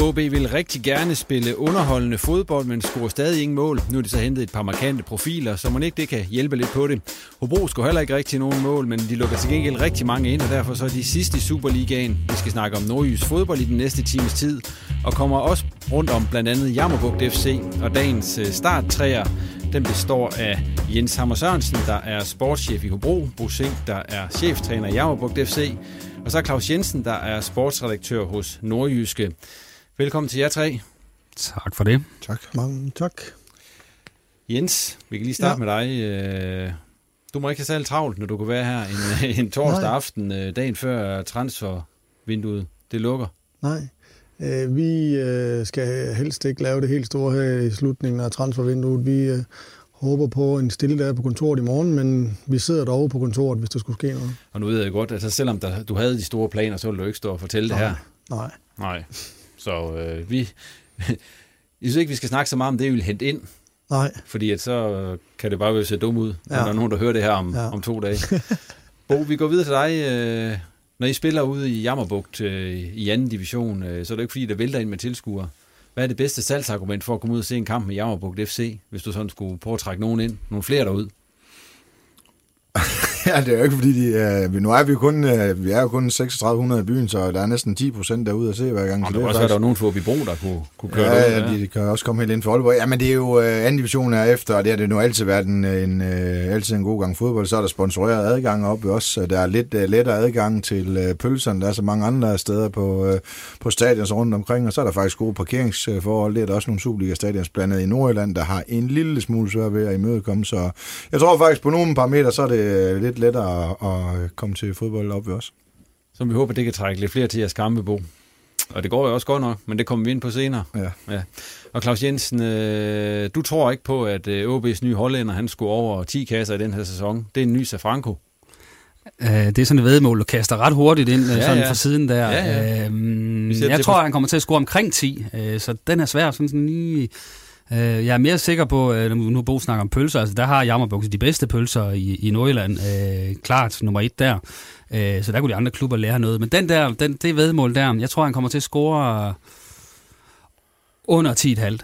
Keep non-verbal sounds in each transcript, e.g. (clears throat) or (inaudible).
OB vil rigtig gerne spille underholdende fodbold, men scorer stadig ingen mål. Nu er de så hentet et par markante profiler, så man ikke det kan hjælpe lidt på det. Hobro scorer heller ikke rigtig nogen mål, men de lukker til gengæld rigtig mange ind, og derfor så er de sidste i Superligaen. Vi skal snakke om Nordjys fodbold i den næste times tid, og kommer også rundt om blandt andet Jammerbugt FC, og dagens øh, starttræer, den består af Jens Hammer Sørensen, der er sportschef i Hobro, Bo Sink, der er cheftræner i Jammerbugt FC, og så Claus Jensen, der er sportsredaktør hos Nordjyske. Velkommen til jer tre. Tak for det. Tak. Mange tak. Jens, vi kan lige starte ja. med dig. Øh, du må ikke have særlig travlt, når du kan være her en, (laughs) en torsdag Nej. aften, øh, dagen før transfervinduet det lukker. Nej, øh, vi skal helst ikke lave det helt store her i slutningen af transfervinduet. Vi håber på en stille dag på kontoret i morgen, men vi sidder dog på kontoret, hvis der skulle ske noget. Og nu ved jeg godt, at altså selvom der, du havde de store planer, så ville du ikke stå og fortælle Nej. det her. Nej. Nej. Så øh, vi... (laughs) Jeg synes ikke, vi skal snakke så meget om det, vi vil hente ind. Nej. Fordi at så kan det bare være se dumt ud, ja. når der er nogen, der hører det her om, Ja. ja. om to dage. (laughs) Bo, vi går videre til dig. Øh, når I spiller ude i Jammerbugt øh, i anden division, øh, så er det ikke fordi, der vælter ind med tilskuere. Hvad er det bedste salgsargument for at komme ud og se en kamp med Jammerbugt FC, hvis du sådan skulle prøve at trække nogen ind? Nogle flere derud? (laughs) Ja, det er jo ikke fordi, de, øh, nu er vi jo kun, øh, vi er jo kun 3600 i byen, så der er næsten 10 procent derude at se hver gang. Og så der er kan også faktisk- der var nogen for Bro, der kunne, kunne køre Ja, derud, ja, de, de kan også komme helt ind for Aalborg. Ja, men det er jo øh, anden division er efter, og det har det nu altid været en, en, øh, altid en god gang fodbold. Så er der sponsoreret adgang op også. Der er lidt øh, lettere adgang til øh, pølserne. Der er så mange andre steder på, øh, på stadions rundt omkring, og så er der faktisk gode parkeringsforhold. Det er der også nogle Superliga-stadions blandet i Nordjylland, der har en lille smule svært ved at imødekomme. Så jeg tror faktisk, på nogle parametre, så er det øh, lidt lettere at, at komme til fodbold op ved os. som vi håber, det kan trække lidt flere til jeres kampe, Bo. Og det går jo også godt nok, men det kommer vi ind på senere. Ja. Ja. Og Claus Jensen, øh, du tror ikke på, at øh, OB's nye hollænder, han skulle over 10 kasser i den her sæson. Det er en ny Safranco. Øh, det er sådan et vedmål, du kaster ret hurtigt ind, ja, Ja, sådan ja. fra siden der. Ja, ja. Øhm, jeg tror, på- han kommer til at score omkring 10, øh, så den er svær. Sådan, sådan lige, øh, jeg er mere sikker på, øh, nu nu Bo snakker om pølser, altså der har Jammerbukse de bedste pølser i, i Nordjylland. Øh, klart nummer et der. Øh, så der kunne de andre klubber lære noget. Men den der, den, det vedmål der, jeg tror, han kommer til at score under 10,5.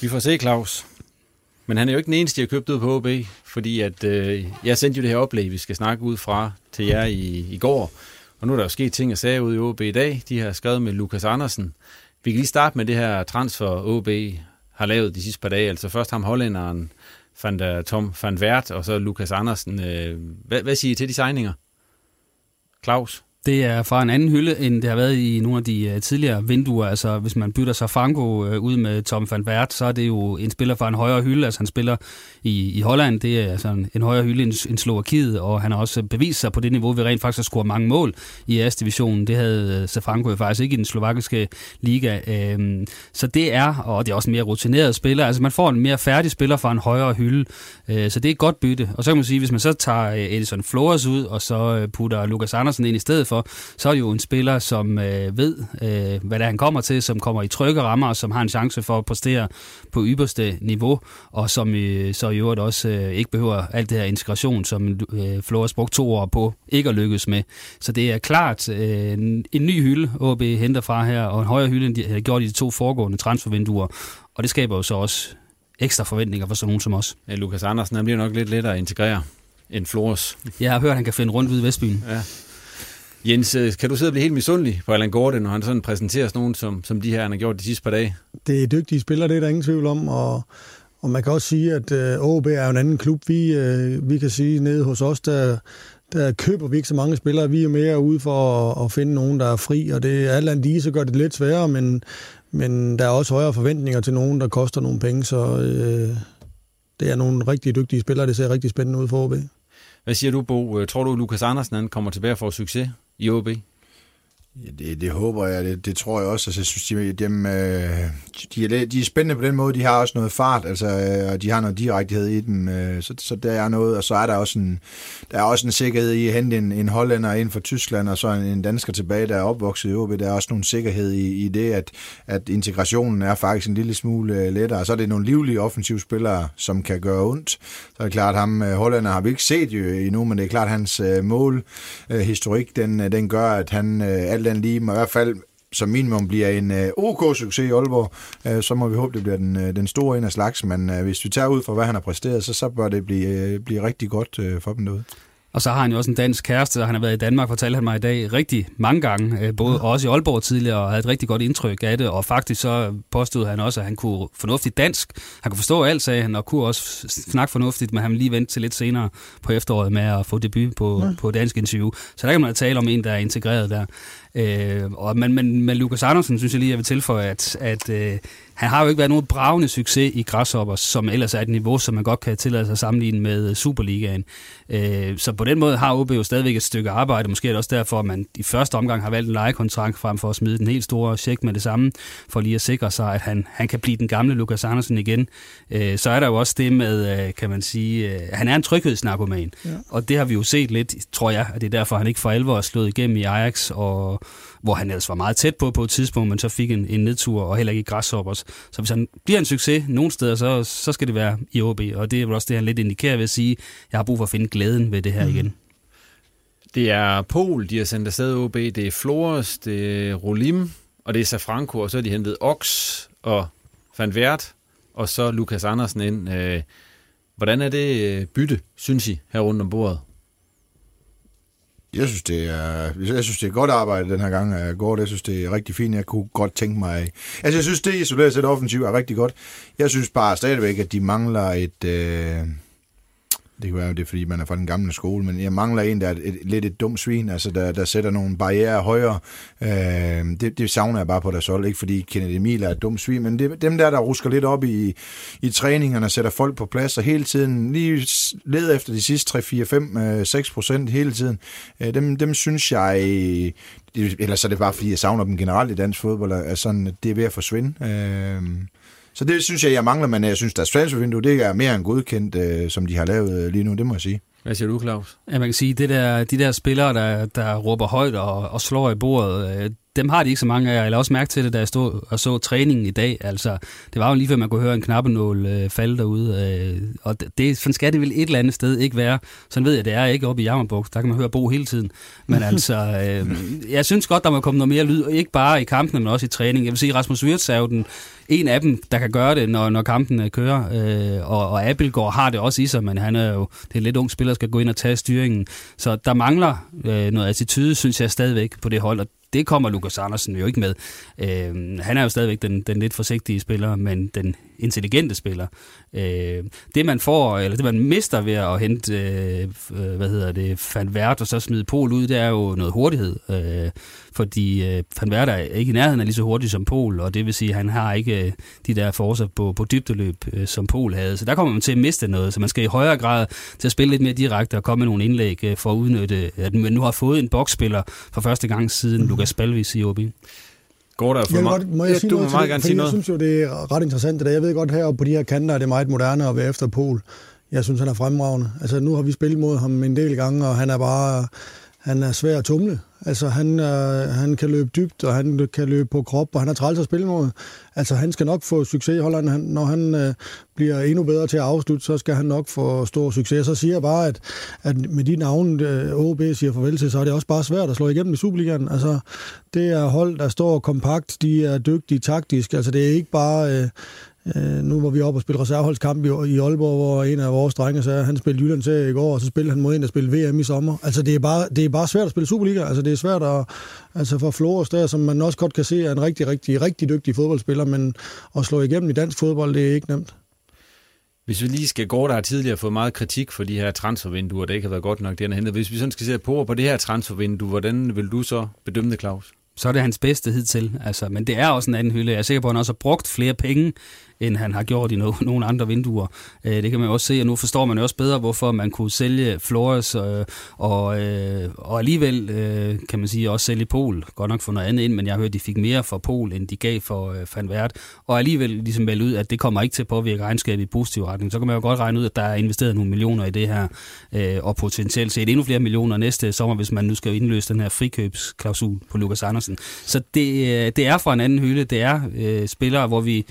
Vi får se, Claus. Men han er jo ikke den eneste, jeg har købt ud på OB, fordi at, øh, jeg sendte jo det her oplæg, vi skal snakke ud fra til jer i, i går. Og nu er der jo sket ting og sager ude i OB i dag. De har skrevet med Lukas Andersen. Vi kan lige starte med det her transfer, OB har lavet de sidste par dage. Altså først ham hollænderen, van der, Tom van Wert, og så Lukas Andersen. Øh, hvad, hvad siger I til de signinger? Claus? Det er fra en anden hylde, end det har været i nogle af de øh, tidligere vinduer. Altså, hvis man bytter sig Franco øh, ud med Tom van Wert, så er det jo en spiller fra en højere hylde. Altså, han spiller i, i Holland. Det er altså en, en højere hylde end, end Slovakiet, og han har også bevist sig på det niveau, vi rent faktisk har scoret mange mål i AS-divisionen. Det havde øh, Safranco jo faktisk ikke i den slovakiske liga. Uh, så det er, og det er også en mere rutineret spiller. Altså, man får en mere færdig spiller fra en højere hylde. Så det er et godt bytte. Og så kan man sige, hvis man så tager Edison Flores ud, og så putter Lukas Andersen ind i stedet for, så er det jo en spiller, som øh, ved, øh, hvad det er, han kommer til, som kommer i trygge rammer, og som har en chance for at præstere på ypperste niveau, og som øh, så i øvrigt også øh, ikke behøver alt det her integration, som øh, Flores brugte to år på ikke at lykkes med. Så det er klart øh, en, en ny hylde, OB henter fra her, og en højere hylde, end de har gjort i de to foregående transfervinduer, og det skaber jo så også ekstra forventninger for sådan nogen som os. Ja, Lukas Andersen, han bliver nok lidt lettere at integrere end Flores. Jeg har hørt, at han kan finde rundt i Vestbyen. Ja. Jens, øh, kan du sidde og blive helt misundelig på Allan Gordon, når han sådan præsenterer sådan nogen, som, som de her, han har gjort de sidste par dage? Det er dygtige spillere, det er der ingen tvivl om, og, og man kan også sige, at øh, OB er en anden klub. Vi, øh, vi kan sige, nede hos os, der, der køber vi ikke så mange spillere. Vi er mere ude for at, at finde nogen, der er fri, og det er alt andet lige, så gør det lidt sværere, men, men der er også højere forventninger til nogen, der koster nogle penge, så øh, det er nogle rigtig dygtige spillere. Det ser rigtig spændende ud for OB. Hvad siger du, Bo? Tror du, Lukas Andersen han kommer tilbage for succes i OB? Ja, det, det håber jeg, det, det tror jeg også. Altså, jeg synes, de, dem, øh, de, er, de er spændende på den måde. De har også noget fart, altså, øh, og de har noget direktehed i dem. Øh, så, så der er noget, og så er der også en, der er også en sikkerhed i at hente en, en hollænder ind fra Tyskland, og så en, en dansker tilbage, der er opvokset i OB. Der er også nogle sikkerhed i, i det, at, at integrationen er faktisk en lille smule lettere. Og så er det nogle livlige offensive spillere, som kan gøre ondt. Så er det klart, at ham hollænder har vi ikke set jo endnu, men det er klart, at hans målhistorik, den, den gør, at han alt alt andet lige må i hvert fald som minimum bliver en uh, OK-succes i Aalborg, uh, så må vi håbe, det bliver den, uh, den store en af slags, men uh, hvis vi tager ud fra, hvad han har præsteret, så, så bør det blive, uh, blive rigtig godt uh, for dem derude. Og så har han jo også en dansk kæreste, og han har været i Danmark, fortalte han mig i dag, rigtig mange gange. Både ja. også i Aalborg tidligere, og havde et rigtig godt indtryk af det. Og faktisk så påstod han også, at han kunne fornuftigt dansk. Han kunne forstå alt, sagde han, og kunne også snakke fornuftigt, men han lige vente til lidt senere på efteråret med at få debut på, ja. på dansk interview. Så der kan man tale om en, der er integreret der. Øh, og, men, men med Lukas Andersen synes jeg lige, jeg vil tilføje, at, at øh, han har jo ikke været nogen bravende succes i Græshopper, som ellers er et niveau, som man godt kan tillade sig at sammenligne med Superligaen. Øh, så på den måde har OB jo stadigvæk et stykke arbejde. Måske er det også derfor, at man i første omgang har valgt en lejekontrakt frem for at smide den helt store check med det samme, for lige at sikre sig, at han, han kan blive den gamle Lukas Andersen igen. Øh, så er der jo også det med, øh, kan man sige, øh, han er en tryghedsnarkoman. Ja. Og det har vi jo set lidt, tror jeg, at det er derfor, han ikke for alvor er slået igennem i Ajax og hvor han ellers var meget tæt på på et tidspunkt, men så fik en, en nedtur og heller ikke i græshoppers. Så hvis han bliver en succes nogle steder, så, så skal det være i OB, og det er vel også det, han lidt indikerer ved at sige, jeg har brug for at finde glæden ved det her mm. igen. Det er Pol, de har sendt afsted OB, det er Flores, det er Rolim, og det er Safranco, og så har de hentet Ox og Van Wert, og så Lukas Andersen ind. Øh, hvordan er det øh, bytte, synes I, her rundt om bordet? Jeg synes, det er, jeg synes, det er godt arbejde den her gang øh, af går. Jeg synes, det er rigtig fint. Jeg kunne godt tænke mig... Altså, jeg synes, det isoleret set offensivt er rigtig godt. Jeg synes bare stadigvæk, at de mangler et... Øh det kan være, det er, fordi man er fra den gamle skole, men jeg mangler en, der er et, et, lidt et dumt svin, altså der, der sætter nogle barriere højere. Øh, det, det savner jeg bare på deres hold, ikke fordi Kennedy Emil er et dumt svin, men det, dem der, der rusker lidt op i, i træningerne, sætter folk på plads, og hele tiden lige leder efter de sidste 3, 4, 5, 6 procent hele tiden, øh, dem, dem synes jeg, ellers er det bare, fordi jeg savner dem generelt i dansk fodbold, er sådan, det er ved at forsvinde. Øh, så det synes jeg, jeg mangler, men jeg synes, deres transfervindue, det er mere end godkendt, øh, som de har lavet øh, lige nu, det må jeg sige. Hvad siger du, Claus? Ja, man kan sige, det der, de der spillere, der, der råber højt og, og slår i bordet, øh, dem har de ikke så mange af. Jeg lavede også mærke til det, da jeg stod og så træningen i dag. Altså, det var jo lige før, man kunne høre en knappenål øh, falde derude. Øh, og det, sådan skal det vel et eller andet sted ikke være. Sådan ved jeg, det er ikke oppe i Jammerbugt. Der kan man høre Bo hele tiden. Men (laughs) altså, øh, jeg synes godt, der må komme noget mere lyd. Ikke bare i kampene, men også i træning. Jeg vil sige, Rasmus Wirtz er jo den, en af dem, der kan gøre det, når, når kampen kører. Øh, og, og Abelgaard har det også i sig, men han er jo det er en lidt ung spiller, der skal gå ind og tage styringen. Så der mangler øh, noget attitude, synes jeg stadigvæk på det hold, og det kommer Lukas Andersen jo ikke med. Øh, han er jo stadigvæk den, den lidt forsigtige spiller, men den intelligente spiller. Øh, det man får, eller det man mister ved at hente, øh, hvad hedder det, Van Vert og så smide Pol ud, det er jo noget hurtighed. Øh, fordi øh, Van Vert er ikke i nærheden af lige så hurtig som Pol, og det vil sige, at han har ikke øh, de der forser på, på dybdeløb, øh, som Pol havde. Så der kommer man til at miste noget, så man skal i højere grad til at spille lidt mere direkte og komme med nogle indlæg øh, for at udnytte, at man nu har fået en boksspiller for første gang siden mm. Lukas Balvis i OB. Går der for Jeg meget? godt, må jeg Ja, sige du noget må til meget gerne Fordi sige jeg noget. synes jo, det er ret interessant det der. Jeg ved godt, heroppe på de her kanter er det meget moderne at være efter Pol. Jeg synes, han er fremragende. Altså, nu har vi spillet mod ham en del gange, og han er bare han er svær at tumle. Altså, han, øh, han kan løbe dybt, og han kan løbe på krop, og han er træls at spille mod. Altså, han skal nok få succes i Holland. Han, når han øh, bliver endnu bedre til at afslutte, så skal han nok få stor succes. Så siger jeg bare, at, at med de navne, øh, OB siger farvel til, så er det også bare svært at slå igennem i Superligaen. Altså, det er hold, der står kompakt, de er dygtige taktisk. Altså, det er ikke bare... Øh, Øh, nu var vi oppe og spille reserveholdskamp i, i Aalborg, hvor en af vores drenge sagde, han spillede Jylland til i går, og så spillede han mod en, der spillede VM i sommer. Altså, det er bare, det er bare svært at spille Superliga. Altså, det er svært at... Altså, for Flores der, som man også godt kan se, er en rigtig, rigtig, rigtig dygtig fodboldspiller, men at slå igennem i dansk fodbold, det er ikke nemt. Hvis vi lige skal gå, der har tidligere fået meget kritik for de her transfervinduer, der ikke har været godt nok, det han har hentet. Hvis vi sådan skal se på på det her transfervindue, hvordan vil du så bedømme det, Claus? så er det hans bedste hidtil. Altså, men det er også en anden hylde. Jeg er sikker på, at han også har brugt flere penge, end han har gjort i no- nogle andre vinduer. Øh, det kan man også se, og nu forstår man jo også bedre, hvorfor man kunne sælge Flores, øh, og, øh, og alligevel øh, kan man sige også sælge Pol. Godt nok få noget andet ind, men jeg har hørt, de fik mere for Pol, end de gav for øh, Van Wert. Og alligevel ligesom melde ud, at det kommer ikke til at påvirke regnskabet i positiv retning. Så kan man jo godt regne ud, at der er investeret nogle millioner i det her, øh, og potentielt set endnu flere millioner næste sommer, hvis man nu skal indløse den her frikøbsklausul på Lukas Andersen. Så det, øh, det er fra en anden hylde. Det er øh, spillere, hvor vi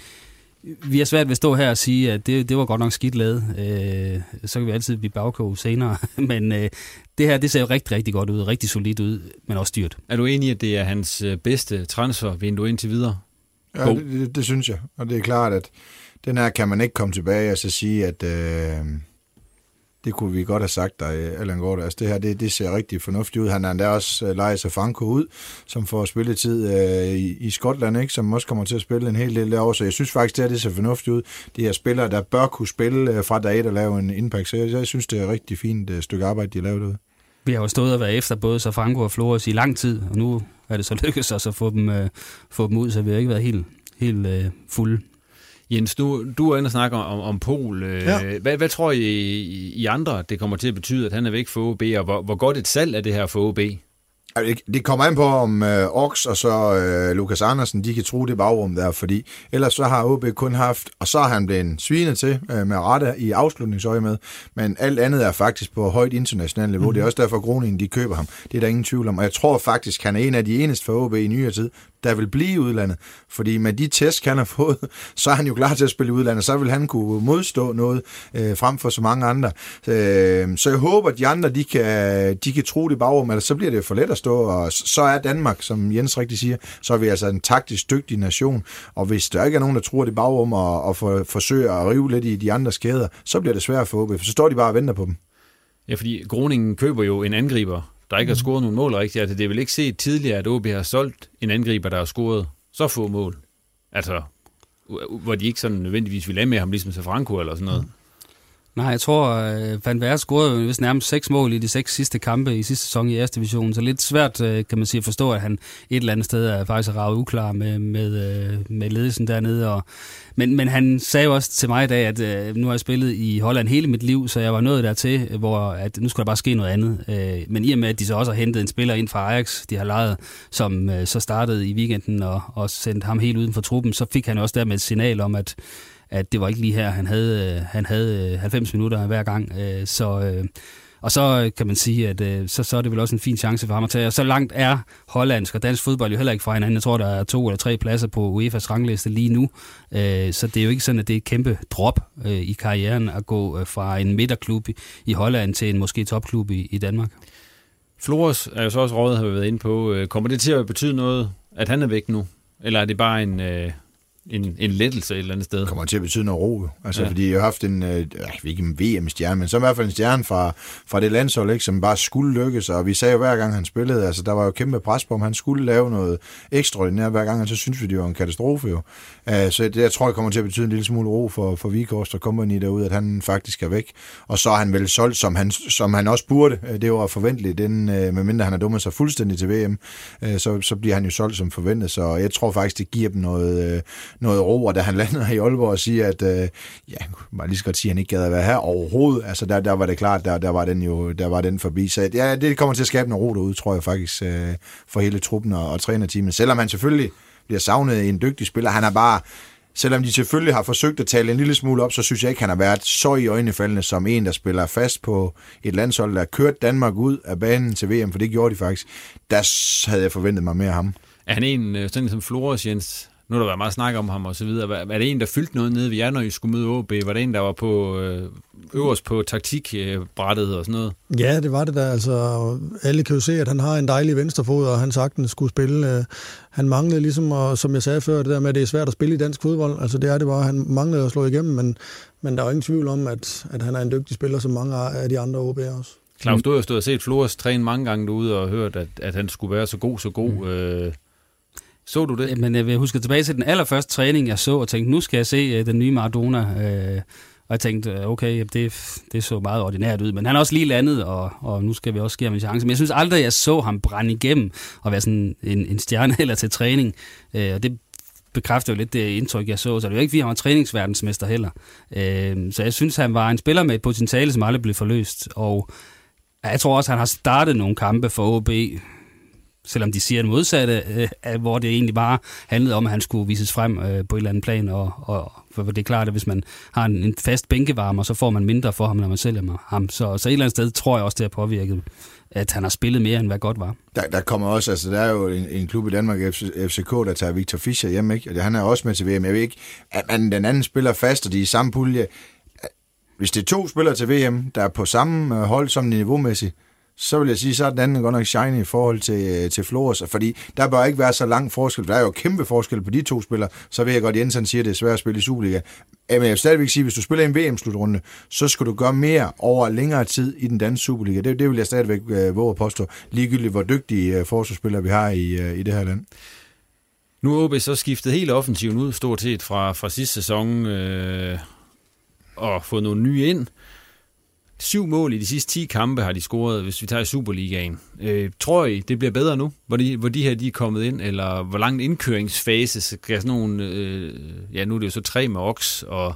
vi har svært ved at stå her og sige, at det, det var godt nok skidt lavet. Øh, så kan vi altid blive bagkog senere. (laughs) Men øh, det her, det ser jo rigtig, rigtig godt ud. Rigtig solidt ud, men også dyrt. Er du enig i, at det er hans øh, bedste transfervindue indtil videre? Ja, det, det, det synes jeg. Og det er klart, at den her kan man ikke komme tilbage og så sige, at øh, det kunne vi godt have sagt dig, øh, Allan Gård. Altså det her, det, det ser rigtig fornuftigt ud. Han har endda også øh, lejet sig Franco ud, som får spilletid øh, i, i Skotland, ikke? som også kommer til at spille en hel del derovre. Så jeg synes faktisk, det her det ser fornuftigt ud. De her spillere, der bør kunne spille øh, fra dag et og lave en impact. Så jeg, jeg synes, det er et rigtig fint øh, stykke arbejde, de har lavet ud. Vi har jo stået og været efter både så Franco og Flores i lang tid, og nu er det så lykkedes os at få dem, øh, få dem ud, så vi har ikke været helt, helt øh, fulde. Jens, du, du er inde og snakker om, om Pol. Øh, Ja. hvad, hvad tror I, I andre, det kommer til at betyde, at han er væk for OB, og hvor, hvor godt et salg er det her for OB? Altså, det- kommer an på, om øh, Ox og så øh, Lukas Andersen, de kan tro det bagrum der, fordi ellers så har OB kun haft, og så har han blevet svinet til øh, med rette i afslutningsøje med, men alt andet er faktisk på højt internationalt niveau. Mm. Det er også derfor, Groningen de køber ham. Det er der ingen tvivl om, og jeg tror faktisk, han er en af de eneste for OB i nyere tid, der vil blive i udlandet, fordi med de test, han har fået, (laughs) så er han jo klar til at spille i udlandet, så vil han kunne modstå noget øh, frem for så mange andre. Øh, så jeg håber, at de andre, de kan, de kan tro det bagom, eller så bliver det for let at stå, og så er Danmark, som Jens rigtig siger, så er vi altså en taktisk dygtig nation, og hvis der ikke er nogen, der tror det bagom og, og for, forsøger at rive lidt i de andre skæder, så bliver det svært for OB, for så står de bare og venter på dem. Ja, fordi Groningen køber jo en angriber, der ikke har scoret nogen mål rigtigt. Altså, det er vel ikke set tidligere, at OB har solgt en angriber, der har scoret så få mål. Altså, hvor de ikke sådan nødvendigvis vil af med ham, ligesom til Franco eller sådan noget. Nej, jeg tror, øh, Van Vær scorede jo vist nærmest seks mål i de seks sidste kampe i sidste sæson i 1. Division, så lidt svært, øh, kan man sige, at forstå, at han et eller andet sted er faktisk ravet uklar med, med, øh, med ledelsen dernede. Og, men, men han sagde jo også til mig i dag, at øh, nu har jeg spillet i Holland hele mit liv, så jeg var nået dertil, hvor at nu skulle der bare ske noget andet. Øh, men i og med, at de så også har hentet en spiller ind fra Ajax, de har lejet, som øh, så startede i weekenden og, og sendt ham helt uden for truppen, så fik han også dermed et signal om, at at det var ikke lige her, han havde, øh, han havde øh, 90 minutter hver gang. Øh, så, og så kan man sige, at så, så er det vel også en fin chance for ham at tage. Og så langt er hollandsk og dansk fodbold jo heller ikke fra hinanden. Jeg tror, der er to eller tre pladser på UEFA's rangliste lige nu. Så det er jo ikke sådan, at det er et kæmpe drop i karrieren at gå fra en midterklub i- Holland til en måske topklub i, i Danmark. Flores er jo så også rådet, har vi været inde på. Kommer det til at betyde noget, at han er væk nu? Eller er det bare en, øh, en, en lettelse et eller andet sted. Det kommer til at betyde noget ro. Altså, Ja. fordi jeg har haft en, øh, ikke en VM-stjerne, men så i hvert fald en stjerne fra, fra det landshold, ikke, som bare skulle lykkes, og vi sagde jo hver gang han spillede, altså der var jo kæmpe pres på ham, han skulle lave noget ekstraordinært hver gang, og så synes vi, det var en katastrofe jo. Uh, så det, jeg tror, det kommer til at betyde en lille smule ro for, for Vikhorst og company derude, at han faktisk er væk. Og så er han vel solgt, som han, som han også burde. Øh, Det var forventeligt, den, uh, medmindre han har dummet sig fuldstændig til VM, uh, så, så bliver han jo solgt som forventet, så jeg tror faktisk, det giver dem noget, uh, noget ro, og da han lander i Aalborg og siger, at øh, ja, han lige så godt sige, at han ikke gad at være her overhovedet, altså der, der var det klart, der, der, var den jo der var den forbi. Så ja, det kommer til at skabe noget ro derude, tror jeg faktisk, øh, for hele truppen og, og trænerteamet. Selvom han selvfølgelig bliver savnet en dygtig spiller, han er bare Selvom de selvfølgelig har forsøgt at tale en lille smule op, så synes jeg ikke, han har været så i øjnefaldende som en, der spiller fast på et landshold, der har kørt Danmark ud af banen til VM, for det gjorde de faktisk. Der havde jeg forventet mig mere af ham. Er han en, øh, sådan som Flores Jens? Nu har der været meget snak om ham og så videre. Var, var det en, der fyldte noget nede ved jer, når I skulle møde OB? Var det en, der var på øh, øverst på taktikbrættet og sådan noget? Ja, det var det da. Altså, alle kan jo se, at han har en dejlig venstrefod, og han sagtens skulle spille. Øh, Han manglede ligesom, og som jeg sagde før, det der med, at det er svært at spille i dansk fodbold. Altså det er det bare. Han manglede at slå igennem, men, men der er jo ingen tvivl om, at, at han er en dygtig spiller, som mange af de andre OB'er også. Claus, du har jo stået og set Flores træne mange gange derude og hørt, at, at han skulle være så god, så god. Mm. Øh, så du det? Men jeg vil huske tilbage til den allerførste træning, jeg så, og tænkte, nu skal jeg se uh, den nye Maradona. Uh, og jeg tænkte, øh, okay, det, det så meget ordinært ud, men han er også lige landet, og, og nu skal vi også give ham en chance. Men jeg synes aldrig, jeg så ham brænde igennem og være sådan en, en stjerne (laughs) eller til træning. Uh, og det bekræfter jo lidt det indtryk, jeg så. Så det er jo ikke, fordi han var træningsverdensmester heller. Uh, så jeg synes, han var en spiller med et potentiale, som aldrig blev forløst. Og jeg tror også, han har startet nogle kampe for OB, selvom de siger det modsatte, øh, hvor det egentlig bare handlede om, at han skulle vises frem øh, på et eller andet plan, og, og for det er klart, at hvis man har en, en fast bænkevarmer, så får man mindre for ham, når man sælger ham. Så, så et eller andet sted tror jeg også, det har påvirket, at han har spillet mere, end hvad godt var. Der, der kommer også, altså der er jo en, en klub i Danmark, FC, FCK, der tager Victor Fischer hjem, ikke? Og han er også med til VM. Jeg ved ikke, at man den anden spiller fast, og de er i samme pulje. Hvis det er to spillere til VM, der er på samme øh, hold som niveaumæssigt, så vil jeg sige, så er den anden godt nok shiny i forhold til, øh, til Flores, fordi der bør ikke være så lang forskel. Der er jo kæmpe forskel på de to spillere, så ved jeg godt, at Jensen siger, at det er svært at spille i Superliga. Øh, men jeg vil stadigvæk sige, at hvis du spiller en VM-slutrunde, så skal du gøre mere over længere tid i den danske Superliga. Det, det vil jeg stadigvæk øh, våge at påstå, ligegyldigt hvor dygtige øh, forsvarsspillere vi har i, øh, i det her land. Nu er OB så skiftet helt offensiven ud, stort set fra, fra sidste sæson, øh, og fået nogle nye ind. Syv mål i de sidste 10 kampe har de scoret, hvis vi tager Superligaen. Øh, tror I, det bliver bedre nu, hvor de, hvor de her de er kommet ind, eller hvor lang indkøringsfase skal sådan nogle, øh, ja nu er det jo så tre med Ox og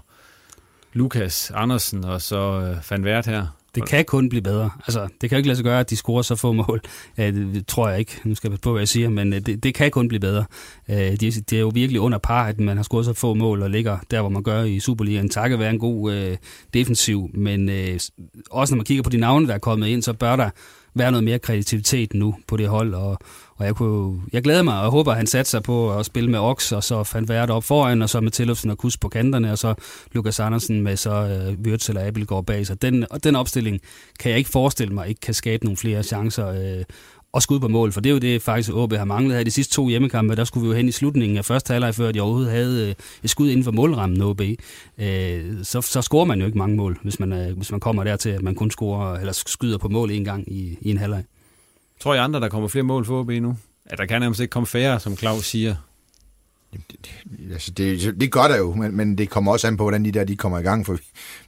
Lukas Andersen og så øh, Van Vært her. Det kan kun blive bedre. Altså, det kan jo ikke lade sig gøre, at de scorer så få mål. Ja, det, tror jeg ikke. Nu skal jeg på, hvad jeg siger, men øh, det, det kan kun blive bedre. Øh, Det, det er jo virkelig under par, at man har scoret så få mål og ligger der, hvor man gør i Superligaen. Takket være en god øh, defensiv, men øh, også når man kigger på de navne, der er kommet ind, så bør der være noget mere kreativitet nu på det hold, og, og jeg, kunne, jeg glæder mig, og håber, at han satte sig på at spille med Ox, og så fandt Vært op foran, og så med Tillufsen og Kus på kanterne, og så Lukas Andersen med så øh, Wirtz eller Abelgaard bag sig. Den, og den opstilling kan jeg ikke forestille mig ikke kan skabe nogle flere chancer øh, og skud på mål, for det er jo det, faktisk OB har manglet her. De sidste to hjemmekampe, der skulle vi jo hen i slutningen af første halvleg, før de overhovedet havde øh, et skud inden for målrammen OB. Øh, så, så scorer man jo ikke mange mål, hvis man, øh, hvis man kommer dertil, at man kun scorer, eller skyder på mål en gang i, i en halvleg. Tror I andre, der kommer flere mål for OB nu? At der kan nærmest ikke komme færre, som Claus siger. Altså, det, det gør der jo, men, men det kommer også an på, hvordan de der de kommer i gang, for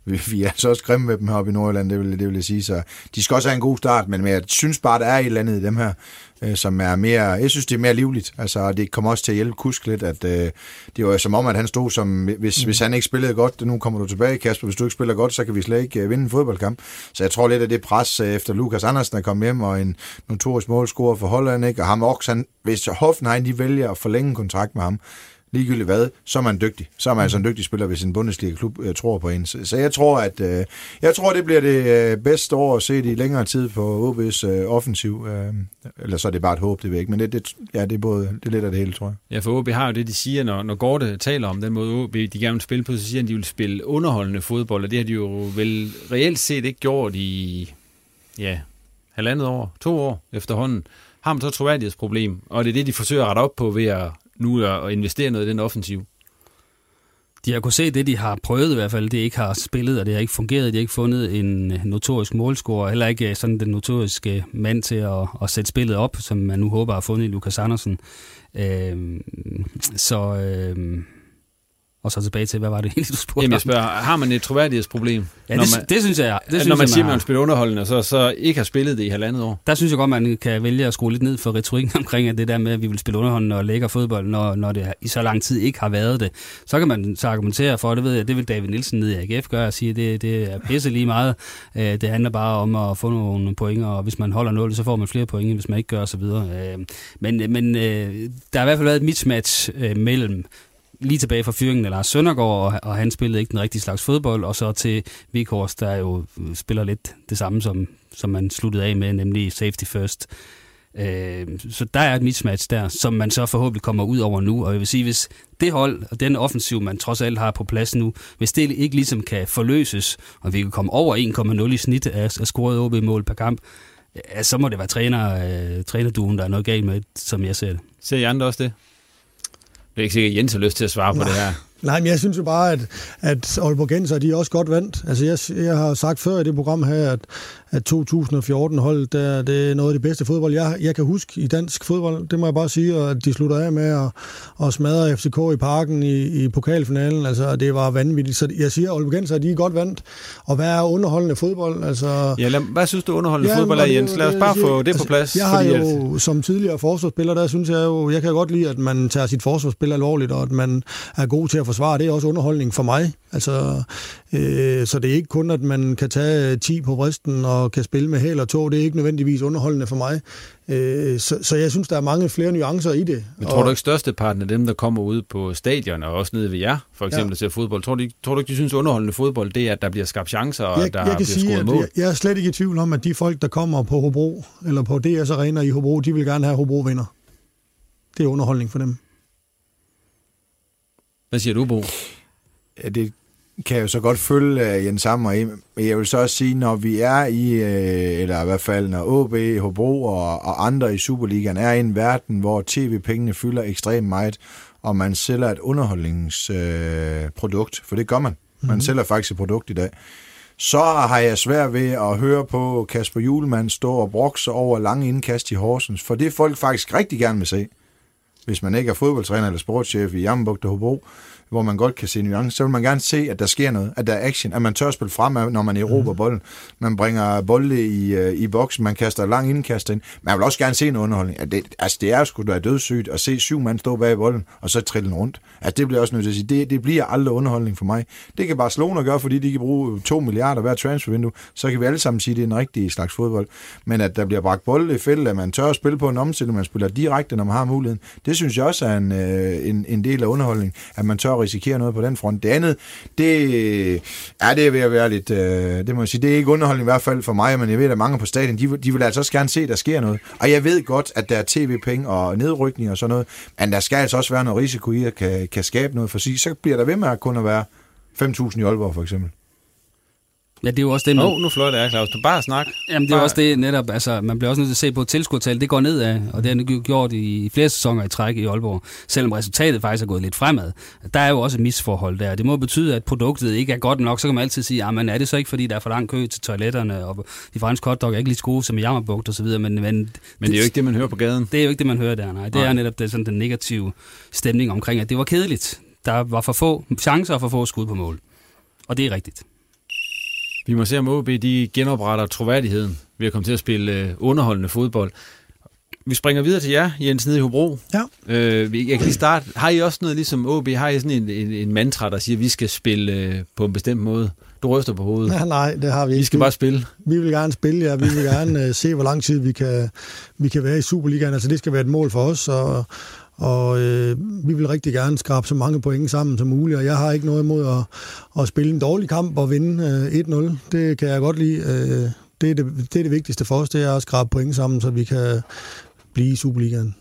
vi, vi er så også grimme med dem heroppe i Nordjylland, det vil, det vil jeg sige. Så de skal også have en god start, men, men jeg synes bare, der er et eller andet i dem her, øh, som er mere, jeg synes, det er mere livligt. Altså, det kommer også til at hjælpe Kusk lidt, at øh, det var som om, at han stod som, hvis, mm. hvis han ikke spillede godt, nu kommer du tilbage, Kasper, hvis du ikke spiller godt, så kan vi slet ikke øh, vinde en fodboldkamp. Så jeg tror lidt, at det pres øh, efter Lukas Andersen er kommet hjem, og en notorisk målscorer for Holland, ikke? og ham også, han, hvis Hoffenheim de vælger at forlænge kontrakt med ham, ligegyldigt hvad, så er man dygtig. Så er man altså en dygtig spiller, hvis en Bundesliga-klub øh, tror på en. Så, så jeg tror, at øh, jeg tror, det bliver det øh, bedste år at se i længere tid på OB's øh, offensiv. Øh, eller så er det bare et håb, det ved jeg ikke. Men det, det, ja, det, er både, det er lidt af det hele, tror jeg. Ja, for OB har jo det, de siger, når, når Gorte taler om den måde, OB de gerne vil spille på, så siger de, at de vil spille underholdende fodbold, og det har de jo vel reelt set ikke gjort i, ja, halvandet år, to år efterhånden. Har man så et troværdighedsproblem, og det er det, de forsøger at rette op på ved at nu at investere noget i den offensiv. De har kunnet se det, de har prøvet i hvert fald, det ikke har spillet, og det har ikke fungeret. De har ikke fundet en notorisk målscorer, heller ikke øh, sådan den notoriske mand til at, at sætte spillet op, som man nu håber har fundet i Lukas Andersen. Øh, så... Øh, og så tilbage til, hvad var det (laughs) egentlig, du spurgte Jamen, jeg spørger, har man et troværdighedsproblem? Ja, det, man, det synes jeg. Det synes når man jeg, siger, at man spiller underholdende, og så, så ikke har spillet det i halvandet år. Der synes jeg godt, man kan vælge at skrue lidt ned for retorikken (laughs) omkring at det der med, at vi vil spille underholdende og lægge fodbold, når, når det i så lang tid ikke har været det. Så kan man så argumentere for, det ved jeg, det vil David Nielsen ned i AGF gøre og sige, det, det er pisse lige meget. Øh, det handler bare om at få nogle point, og hvis man holder 0, så får man flere point, hvis man ikke gør osv. Øh, men men øh, der har i hvert fald været et mismatch mellem lige tilbage fra fyringen af Lars Søndergaard, og, og han spillede ikke den rigtige slags fodbold, og så til Vikhorst, der jo øh, spiller lidt det samme, som, som man sluttede af med, nemlig safety first. Øh, så der er et mismatch der, som man så forhåbentlig kommer ud over nu, og jeg vil sige, hvis det hold og den offensiv, man trods alt har på plads nu, hvis det ikke ligesom kan forløses, og vi kan komme over 1,0 i snit af, af scoret OB-mål per kamp, ja, så må det være træner, øh, trænerduen, der er noget galt med, som jeg ser det. Ser I andre også det? Er ikke sikkert, at Jens har lyst til at svare Nej. på det her. Nej, men jeg synes jo bare, at, at Aalborg Genser, de er også godt vandt. Altså, jeg, jeg har sagt før i det program her, at, at 2014 hold, der, det er noget af det bedste fodbold, jeg, jeg kan huske i dansk fodbold. Det må jeg bare sige, og at de slutter af med at, at smadre FCK i parken i, i pokalfinalen. Altså, det var vanvittigt. Så jeg siger, at Aalborg Genser, de er godt vandt. Og hvad er underholdende fodbold? Altså, ja, lad, hvad synes du underholdende ja, fodbold er, Jens? Lad os bare få det altså, på plads. Jeg har jo, at... som tidligere forsvarsspiller, der synes jeg jo, jeg kan godt lide, at man tager sit forsvarsspil alvorligt, og at man er god til at forsvare. Det er også underholdning for mig. Altså, øh, så det er ikke kun, at man kan tage 10 på bristen og kan spille med hæl og tog. Det er ikke nødvendigvis underholdende for mig. Øh, så, så jeg synes, der er mange flere nuancer i det. Men tror og, du ikke størsteparten af dem, der kommer ud på stadion og også nede ved jer, for eksempel ja. til fodbold, tror du, ikke, tror du ikke, de synes underholdende fodbold, det er, at der bliver skabt chancer, og jeg, der jeg kan bliver sige, scoret mål? Jeg, jeg er slet ikke i tvivl om, at de folk, der kommer på Hobro, eller på DS Arena i Hobro, de vil gerne have Hobro vinder. Det er underholdning for dem. Hvad siger du, Bo? Ja, det kan jeg jo så godt følge uh, Jens Sammer i. Men jeg vil så også sige, når vi er i, uh, eller i hvert fald når AB, Hobro og, og andre i Superligaen er i en verden, hvor tv-pengene fylder ekstremt meget, og man sælger et underholdningsprodukt, uh, for det gør man. Man mm-hmm. sælger faktisk et produkt i dag. Så har jeg svært ved at høre på Kasper Julemand stå og brokse over lange indkast i Horsens, for det folk faktisk rigtig gerne vil se. Hvis man ikke er fodboldtræner eller sportschef i Jammerbugt og Hobro, hvor man godt kan se nuancer, så vil man gerne se, at der sker noget, at der er action, at man tør spille frem, når man erobrer mm. bolden. Man bringer bolde i, øh, i boksen, man kaster lang indkast ind. Man vil også gerne se en underholdning. At det, altså, det er sgu da dødssygt at se syv mand stå bag bolden, og så trille den rundt. Altså, det bliver også nødt til at sige, det, det bliver aldrig underholdning for mig. Det kan Barcelona gøre, fordi de kan bruge 2 milliarder hver transfervindue. Så kan vi alle sammen sige, at det er en rigtig slags fodbold. Men at der bliver bragt bolde i fælde, at man tør at spille på en omstilling, man spiller direkte, når man har muligheden, det synes jeg også er en, øh, en, en del af underholdning, at man tør risikere noget på den front. Det andet, det er det ved at være lidt, øh, det må jeg sige, det er ikke underholdning i hvert fald for mig, men jeg ved, at mange på stadion, de, de vil altså også gerne se, at der sker noget. Og jeg ved godt, at der er tv-penge og nedrykning og sådan noget, men der skal altså også være noget risiko i at kan, kan skabe noget for sig. Så bliver der ved med at kun at være 5.000 i Aalborg for eksempel. Ja, det er jo også det, man... Oh, nu flot er Claus. Du bare snak. Jamen, det er bare... også det netop, altså, man bliver også nødt til at se på tilskuertal. Det går nedad, og det har gjort i flere sæsoner i træk i Aalborg, selvom resultatet faktisk er gået lidt fremad. Der er jo også et misforhold der. Det må betyde, at produktet ikke er godt nok. Så kan man altid sige, men er det så ikke, fordi der er for lang kø til toiletterne, og de franske hotdog er ikke lige så gode som i Jammerbugt og så videre. Men, men, men det er jo ikke det, man hører på gaden. Det er jo ikke det, man hører der, nej. Det nej. er netop det, sådan den negative stemning omkring, at det var kedeligt. Der var for få chancer og for få skud på mål. Og det er rigtigt. Vi må se, om OB de genopretter troværdigheden ved at komme til at spille øh, underholdende fodbold. Vi springer videre til jer, Jens, nede i Hobro. Ja. Øh, jeg kan lige starte. Har I også noget ligesom OB? Har I sådan en, en, en mantra, der siger, at vi skal spille øh, på en bestemt måde? Du ryster på hovedet. Ja, nej, det har vi ikke. Vi skal bare spille. Vi vil gerne spille, ja. Vi vil (laughs) gerne uh, se, hvor lang tid vi kan, vi kan være i Superligaen. Altså, det skal være et mål for os, og, og øh, vi vil rigtig gerne skrabe så mange point sammen som muligt, og jeg har ikke noget imod at, at spille en dårlig kamp og vinde øh, 1-0. Det kan jeg godt lide. Øh, det, er det, det er det vigtigste for os, det er at skrabe point sammen, så vi kan blive i Superligaen.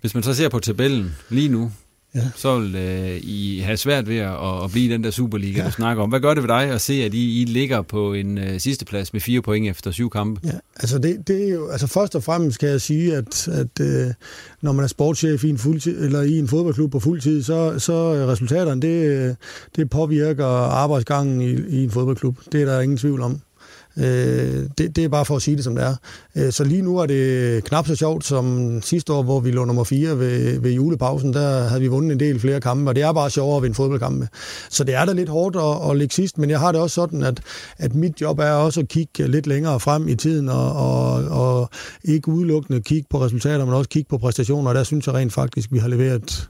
Hvis man så ser på tabellen lige nu, ja. så vil øh, I have svært ved at, at blive den der Superliga, ja. du snakker om. Hvad gør det ved dig at se, at I, I ligger på en øh, sidste plads med fire point efter syv kampe? Ja, altså det, det er jo, altså først og fremmest kan jeg sige, at, at øh, når man er sportschef i en, fuldtid, eller i en fodboldklub på fuld tid, så, så resultaterne, det, det påvirker arbejdsgangen i, i en fodboldklub. Det er der ingen tvivl om. Øh, det, det er bare for at sige det, som det er. Øh, så lige nu er det knap så sjovt som sidste år, hvor vi lå nummer 4 ved, ved julepausen. Der havde vi vundet en del flere kampe, og det er bare sjovere at vinde fodboldkampe. Så det er da lidt hårdt at, at ligge sidst, men jeg har det også sådan, at, at mit job er også at kigge lidt længere frem i tiden, og, og, og ikke udelukkende kigge på resultater, men også kigge på præstationer, og der synes jeg rent faktisk, vi har leveret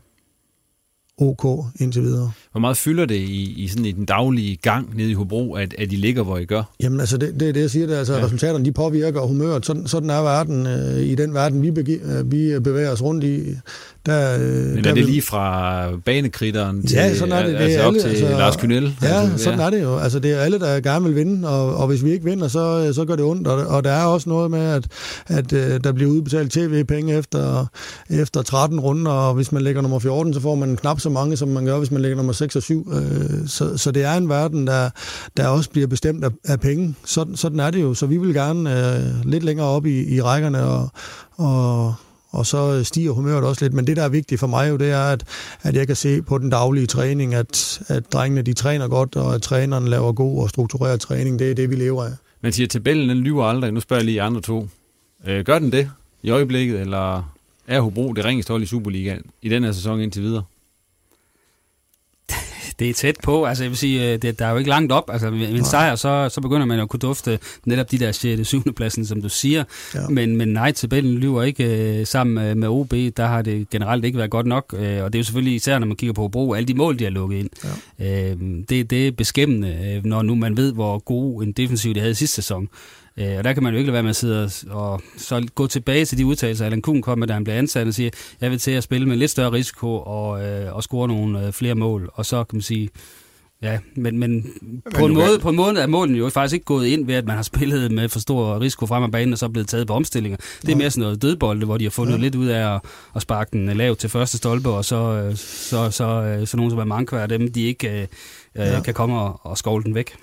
OK indtil videre. Hvor meget fylder det i, i, sådan i den daglige gang nede i Hobro, at, at I ligger, hvor I gør? Jamen altså, det, det er det, jeg siger. Det, altså, ja. Resultaterne de påvirker humøret. Sådan, sådan er verden. Øh, I den verden, vi, bege, øh, vi bevæger os rundt i, der, øh, Men er der det lige fra banekritteren til, ja, sådan er det. det altså, er op alle, til altså, Lars Kynel? Ja, altså, sådan ja. er det jo. Altså, det er alle, der gerne vil vinde, og, og hvis vi ikke vinder, så, så gør det ondt. Og, og der er også noget med, at, at uh, der bliver udbetalt tv-penge efter, efter 13 runder, og hvis man lægger nummer 14, så får man knap så mange, som man gør, hvis man lægger nummer 6 og 7. Øh, så, så det er en verden, der, der også bliver bestemt af, af penge. Sådan, sådan er det jo. Så vi vil gerne uh, lidt længere op i, i rækkerne, og, og og så stiger humøret også lidt. Men det, der er vigtigt for mig jo, det er, at, at jeg kan se på den daglige træning, at, at drengene de træner godt, og at træneren laver god og struktureret træning. Det er det, vi lever af. Man siger, at tabellen den lyver aldrig. Nu spørger jeg lige andre to. Øh, gør den det i øjeblikket, eller er Hobro det ringeste hold i Superligaen i den her sæson indtil videre? Det er tæt på. Altså, jeg vil sige, øh, det, der er jo ikke langt op. Altså, med en sejr, så, så begynder man at kunne dufte netop de der 6. 7. pladsen, som du siger. Ja. Men, men nej, tabellen lyver ikke øh, sammen med, OB. Der har det generelt ikke været godt nok. Øh, og det er jo selvfølgelig især, når man kigger på Hobro, alle de mål, de har lukket ind. Ja. Det, det er beskæmmende, når nu man ved, hvor god en defensiv de havde sidste sæson. Øh, og der kan man jo ikke lade være med at sidde og, så gå tilbage til de udtalelser, Allan Kuhn kom med, da han blev ansat og siger, jeg vil til at spille med lidt større risiko og, øh, og score nogle øh, flere mål. Og så kan man sige, Ja, men, men på, en måde, på en måde er målen jo faktisk ikke gået ind ved, at man har spillet med for stor risiko frem af banen, og så er blevet taget på omstillinger. Det er mere sådan noget dødbolde, hvor de har fundet ja. lidt ud af at, at sparke den lavt til første stolpe, og så, øh, så, så, så, så nogen som er Mankvær, dem de ikke øh, ja. kan komme og, og skovle den væk.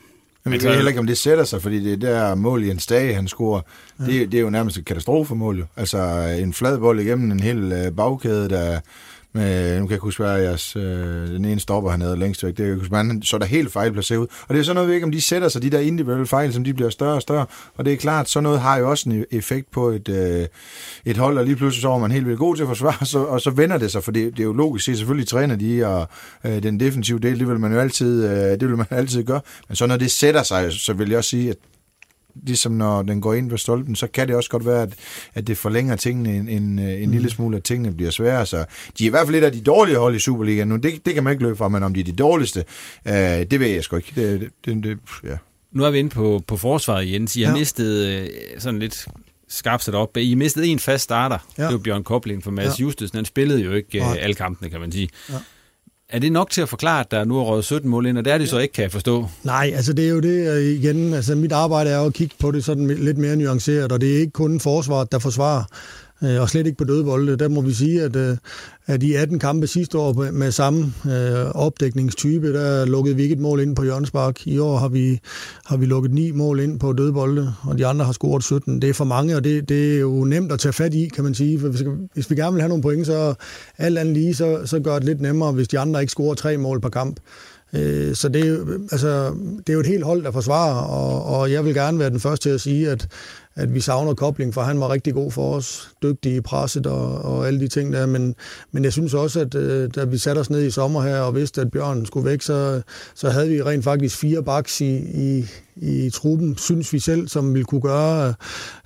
Men jeg ved heller ikke, om det sætter sig, fordi det der mål i en Stage, han scorer, ja. det, det er jo nærmest et katastrofemål. Jo. Altså en flad bold igennem en hel øh, bagkæde, der med, nu kan jeg huske, hvad jeres, øh, den ene stopper hernede længst væk, det er, han så der helt fejlplaceret ud. Og det er sådan noget, vi ikke, om de sætter sig, de der individuelle fejl, som de bliver større og større. Og det er klart, så noget har jo også en e- effekt på et, øh, et hold, og lige pludselig så er man helt vildt god til at forsvare, så, og så vender det sig, for det, det er jo logisk, at selvfølgelig træner de, og øh, den defensive del, det vil man jo altid, øh, det vil man (laughs) altid gøre. Men så når det sætter sig, så vil jeg også sige, at ligesom når den går ind på stolpen, så kan det også godt være, at, at det forlænger tingene en, en, en mm. lille smule, at tingene bliver svære. Så de er i hvert fald lidt af de dårlige hold i Superligaen nu. Det, det kan man ikke løbe fra, men om de er de dårligste, øh, det ved jeg sgu ikke. Det, det, det, ja. Nu er vi inde på, på forsvaret, Jens. I har ja. mistet øh, sådan lidt skarpt sat op. I mistede en fast starter. Ja. Det var Bjørn Kobling for Mads ja. Justusen. Han spillede jo ikke øh, alle kampene, kan man sige. Ja. Er det nok til at forklare, at der nu er røget 17 mål ind, og det er det så ikke, kan jeg forstå? Nej, altså det er jo det øh, igen. Altså mit arbejde er jo at kigge på det sådan lidt mere nuanceret, og det er ikke kun forsvaret, der forsvarer. Øh, og slet ikke på dødbolde. Der må vi sige, at, øh, at i 18 kampe sidste år med samme øh, opdækningstype, der lukkede vi ikke et mål ind på Jørgensbak. I år har vi, har vi lukket ni mål ind på dødbolde, og de andre har scoret 17. Det er for mange, og det, det er jo nemt at tage fat i, kan man sige. For hvis, hvis vi gerne vil have nogle point, så alt andet lige, så, så gør det lidt nemmere, hvis de andre ikke scorer tre mål per kamp. Øh, så det er, altså, det er jo et helt hold, der forsvarer, og, og jeg vil gerne være den første til at sige, at, at vi savner kobling, for han var rigtig god for os, dygtig i presset og, og alle de ting der, men, men jeg synes også, at øh, da vi satte os ned i sommer her og vidste, at Bjørn skulle væk, så, så havde vi rent faktisk fire baks i, i, i truppen, synes vi selv, som vil kunne gøre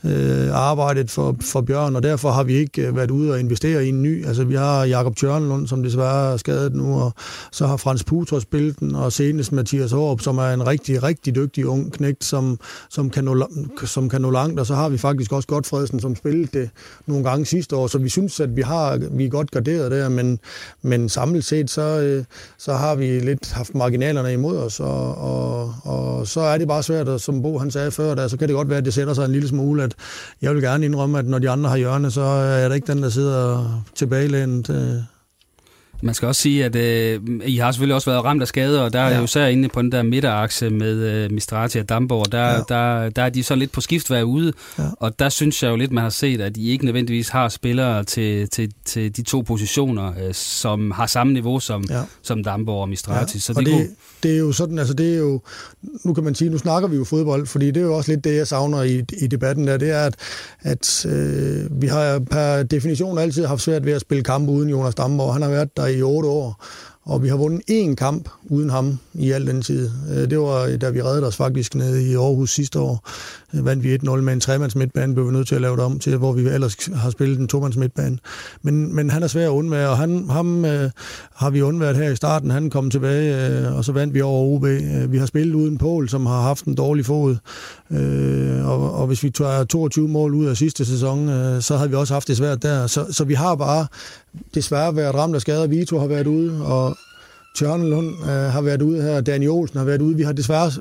øh, arbejdet for, for Bjørn, og derfor har vi ikke øh, været ude og investere i en ny. Altså vi har Jakob Tjørnlund, som desværre er skadet nu, og så har Frans Putor spillet den, og senest Mathias Aarup, som er en rigtig, rigtig dygtig ung knægt, som, som, kan nå, som kan nå langt, og så har vi faktisk også Godfredsen, som spillede det nogle gange sidste år, så vi synes, at vi, har, vi er godt garderet der, men, men samlet set, så, øh, så har vi lidt haft marginalerne imod os, og, og, og så er det bare svært, og som Bo han sagde før, der, så kan det godt være, at det sætter sig en lille smule, at jeg vil gerne indrømme, at når de andre har hjørne, så er der ikke den, der sidder tilbagelænet. Øh. Man skal også sige, at øh, I har selvfølgelig også været ramt af skader, og der er Ja. jo især inde på den der midterakse med øh, Mistrati og Damborg, der, Ja. der, der er de så lidt på skift hver ude, Ja. og der synes jeg jo lidt, man har set, at I ikke nødvendigvis har spillere til, til, til de to positioner, øh, som har samme niveau som, Ja. som Damborg og Mistrati. Ja. Så og det, det, det, det er jo sådan, altså det er jo, nu kan man sige, nu snakker vi jo fodbold, fordi det er jo også lidt det, jeg savner i, i debatten der, det er, at, at øh, vi har per definition altid haft svært ved at spille kampe uden Jonas Damborg. Han har været der i otte år, og vi har vundet én kamp uden ham i al den tid. Øh, det var, da vi reddede os faktisk nede i Aarhus sidste år. Øh, vandt vi 1-0 med en tremands midtbane, blev vi nødt til at lave det om til, hvor vi ellers har spillet en tomands midtbane. Men, men han er svær at undvære, og han, ham øh, har vi undværet her i starten. Han kom tilbage, øh, og så vandt vi over OB. Øh, vi har spillet uden Pol, som har haft en dårlig fod. Øh, og, og hvis vi tager 22 mål ud af sidste sæson, øh, så havde vi også haft det svært der. Så, så vi har bare desværre været ramt af skader. Vito har været ude, og Tjørnelund øh, har været ude her, Daniel Olsen har været ude. Vi har desværre,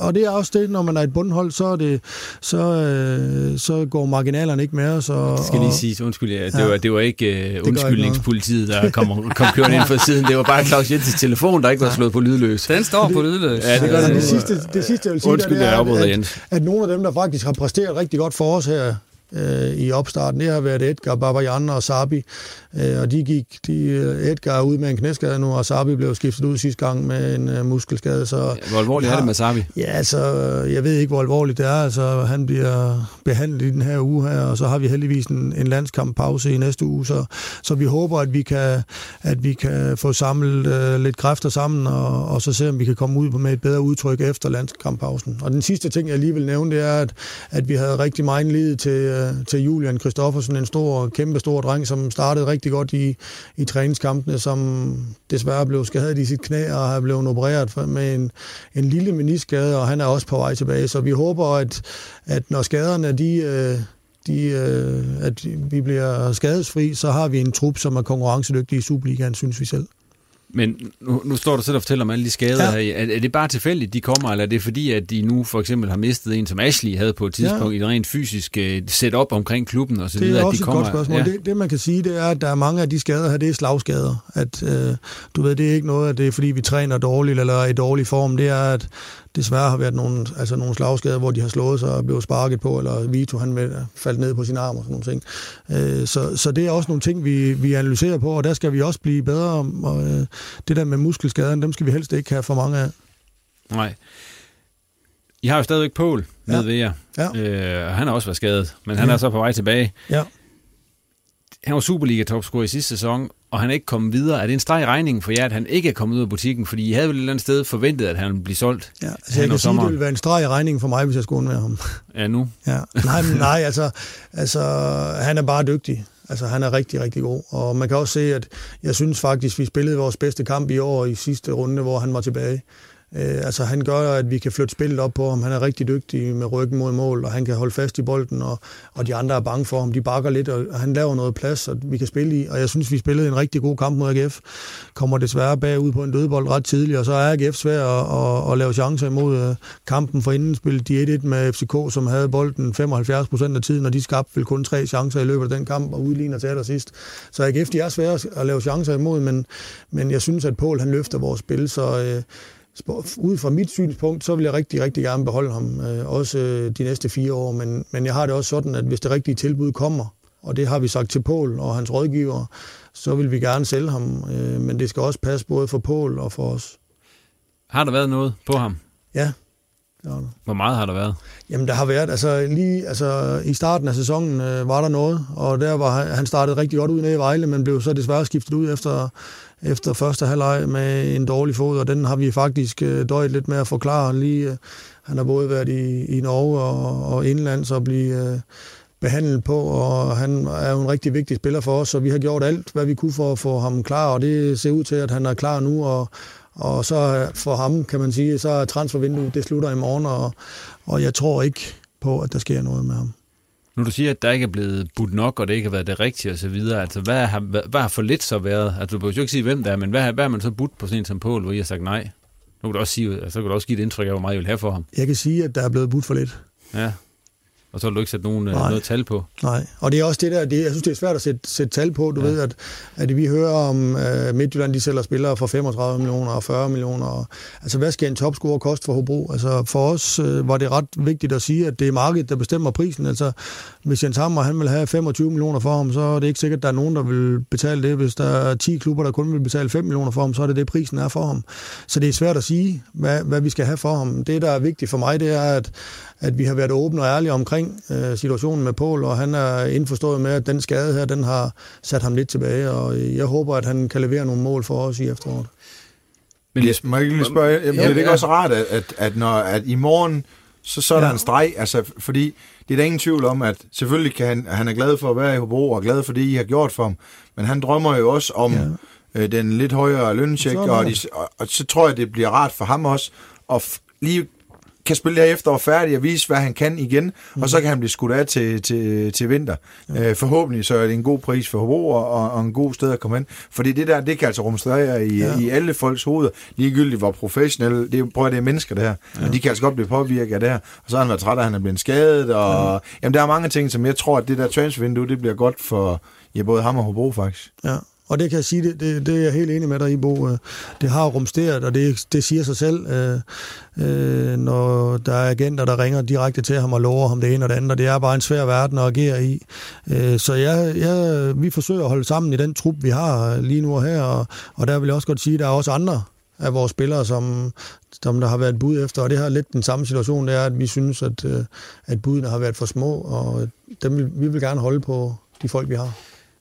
og det er også det, når man er et bundhold, så, er det, så, øh, så går marginalerne ikke med os. Og, Det skal lige sige, undskyld, ja, det, Ja. var, det var ikke uh, ikke undskyldningspolitiet, der kom, kom kørende ind fra siden. Det var bare Claus Jensens telefon, der ikke var slået på lydløs. den står på lydløs. Ja, det gør den. det, sidste, det sidste, jeg vil sige, Undskyld, der, det er, at, Jens. at nogle af dem, der faktisk har præsteret rigtig godt for os her øh, i opstarten, det har været Edgar, Babajan og Sabi. Øh, og de gik, de, øh, Edgar er ude med en knæskade nu, og Sabi blev skiftet ud sidste gang med en øh, muskelskade. Så, Hvor alvorligt er det med Sabi? Ja, altså, jeg ved ikke, hvor alvorligt det er. Altså, han bliver behandlet i den her uge her, og så har vi heldigvis en, en landskamppause i næste uge, så, så vi håber, at vi kan, at vi kan få samlet øh, lidt kræfter sammen, og, og så se, om vi kan komme ud på med et bedre udtryk efter landskamppausen. Og den sidste ting, jeg lige vil nævne, det er, at, at vi havde rigtig meget lid til, øh, til Julian Kristoffersen, en stor, kæmpe stor dreng, som startede rigtig godt i, i træningskampene, som desværre blev skadet i sit knæ og har blevet opereret for- med en, en lille meniskade, og han er også på vej tilbage. Så vi håber, at, at når skaderne de, øh, de, øh, at vi bliver skadesfri, så har vi en trup, som er konkurrencedygtig i Superligaen, synes vi selv. Men nu, nu står du selv og fortæller om alle de skader Ja. her. Er, er det bare tilfældigt, de kommer, eller er det fordi, at de nu for eksempel har mistet en, som Ashley havde på et tidspunkt, ja. i et rent fysisk uh, setup omkring klubben og så Det er at også de et kommer... godt spørgsmål. Ja. Det, det, man kan sige, det er, at der er mange af de skader her, det er slagskader. At, øh, du ved, det er ikke noget, at det er, fordi vi træner dårligt eller er i dårlig form. Det er, at desværre har været nogle, altså nogle slagskader, hvor de har slået sig og blevet sparket på, eller Vito han med, faldt ned på sin arm og sådan nogle ting. Øh, så, så det er også nogle ting, vi, vi analyserer på, og der skal vi også blive bedre om. Og, øh, det der med muskelskaderne, dem skal vi helst ikke have for mange af. Nej. I har jo stadigvæk Pål ja. Ja. ved jer. Ja. Øh, han er også været skadet, men han Ja. er så på vej tilbage. Ja. Han var Superliga-topscorer i sidste sæson, og han er ikke kommet videre. Er det en streg i regningen for jer, at han ikke er kommet ud af butikken? Fordi I havde vel et eller andet sted forventet, at han ville blive solgt Ja, altså jeg kan sige, det ville være en streg i regningen for mig, hvis jeg skulle undvære ham. Ja, nu. Ja. Nej, men nej, altså, altså, han er bare dygtig. Altså, han er rigtig, rigtig god. Og man kan også se, at jeg synes faktisk, vi spillede vores bedste kamp i år i sidste runde, hvor han var tilbage. Øh, altså, han gør, at vi kan flytte spillet op på ham. Han er rigtig dygtig med ryggen mod mål, og han kan holde fast i bolden, og, og de andre er bange for ham. De bakker lidt, og han laver noget plads, og vi kan spille i. Og jeg synes, vi spillede en rigtig god kamp mod AGF. Kommer desværre bagud på en dødbold ret tidligt, og så er AGF svær at, at, at lave chancer imod øh, kampen. For inden spillede de 1-1 med FCK, som havde bolden 75 procent af tiden, og de skabte vel kun tre chancer i løbet af den kamp, og udligner til sidst. Så AGF, de er svære at lave chancer imod, men, men jeg synes, at Poul han løfter vores spil, så... Øh, ud fra mit synspunkt, så vil jeg rigtig, rigtig gerne beholde ham, øh, også øh, de næste fire år. Men, men jeg har det også sådan, at hvis det rigtige tilbud kommer, og det har vi sagt til Pål og hans rådgiver, så vil vi gerne sælge ham. Øh, men det skal også passe både for Pål og for os. Har der været noget på ham? Ja, det var der. Hvor meget har der været? Jamen, der har været, altså lige altså, i starten af sæsonen øh, var der noget, og der var han- han startede rigtig godt ud nede i Vejle, men blev så desværre skiftet ud efter, efter første halvleg med en dårlig fod, og den har vi faktisk øh, døjet lidt med at forklare lige. Øh, han har både været i, i Norge og, og indlands og blive øh, behandlet på, og han er jo en rigtig vigtig spiller for os, så vi har gjort alt, hvad vi kunne for at få ham klar, og det ser ud til, at han er klar nu, og, og så for ham, kan man sige, så er transfervinduet, det slutter i morgen, og, og jeg tror ikke på, at der sker noget med ham. Nu du siger, at der ikke er blevet budt nok, og det ikke har været det rigtige osv., altså hvad har, hvad, hvad har for lidt så været? Altså du behøver jo ikke sige, hvem det er, men hvad, hvad har man så budt på sådan en som Pål, hvor I har sagt nej? Nu kan du også sige, altså, så kan du også give et indtryk af, hvor meget I vil have for ham. Jeg kan sige, at der er blevet budt for lidt. Ja. Og så vil du ikke sætte nogen, Nej. noget tal på. Nej, og det er også det der, det, jeg synes, det er svært at sætte, sætte tal på. Du ja. ved, at, at vi hører om uh, Midtjylland, de sælger spillere for 35 millioner og 40 millioner. Og, altså, hvad skal en topscorer koste for Hobro? Altså, for os uh, var det ret vigtigt at sige, at det er markedet, der bestemmer prisen. Altså, hvis Jens Hammer, han vil have 25 millioner for ham, så er det ikke sikkert, at der er nogen, der vil betale det. Hvis der er 10 klubber, der kun vil betale 5 millioner for ham, så er det det, prisen er for ham. Så det er svært at sige, hvad, hvad vi skal have for ham. Det, der er vigtigt for mig, det er, at, at vi har været åbne og ærlige omkring øh, situationen med Paul, og han er indforstået med, at den skade her, den har sat ham lidt tilbage, og jeg håber, at han kan levere nogle mål for os i efteråret. Men jeg, må ikke lige spørge, jamen, ja, det er det ikke ja. også rart, at, at, at, når, at i morgen, så, så er der Ja. en streg, altså, fordi det er der ingen tvivl om, at selvfølgelig kan han, han er glad for at være i Hobro, og glad for det, I har gjort for ham, men han drømmer jo også om Ja. øh, den lidt højere løncheck, og, de, og, og så tror jeg, det bliver rart for ham også, at f- lige kan spille det her efterår færdig og vise, hvad han kan igen, mm. og så kan han blive skudt af til, til, til vinter. Ja. Øh, forhåbentlig så er det en god pris for Hobro og, og, en god sted at komme hen. Fordi det der, det kan altså rumstrere i, ja. I alle folks hoveder, ligegyldigt hvor professionelle, det prøv at det er mennesker det her, ja. og de kan altså godt blive påvirket af det her. Og så har han været træt af, at han er blevet skadet, og ja. jamen, der er mange ting, som jeg tror, at det der transfervindue, det bliver godt for ja, både ham og Hobro faktisk. Ja, og det kan jeg sige, det, det, det er jeg helt enig med dig i, Bo. Øh, det har rumsteret, og det, det siger sig selv, øh, øh, når der er agenter, der ringer direkte til ham og lover ham det ene og det andet, og det er bare en svær verden at agere i. Øh, så jeg, jeg, vi forsøger at holde sammen i den trup, vi har lige nu og her, og, og der vil jeg også godt sige, at der er også andre af vores spillere, som, som der har været bud efter, og det har lidt den samme situation, det er, at vi synes, at, øh, at budene har været for små, og dem vil, vi vil gerne holde på de folk, vi har.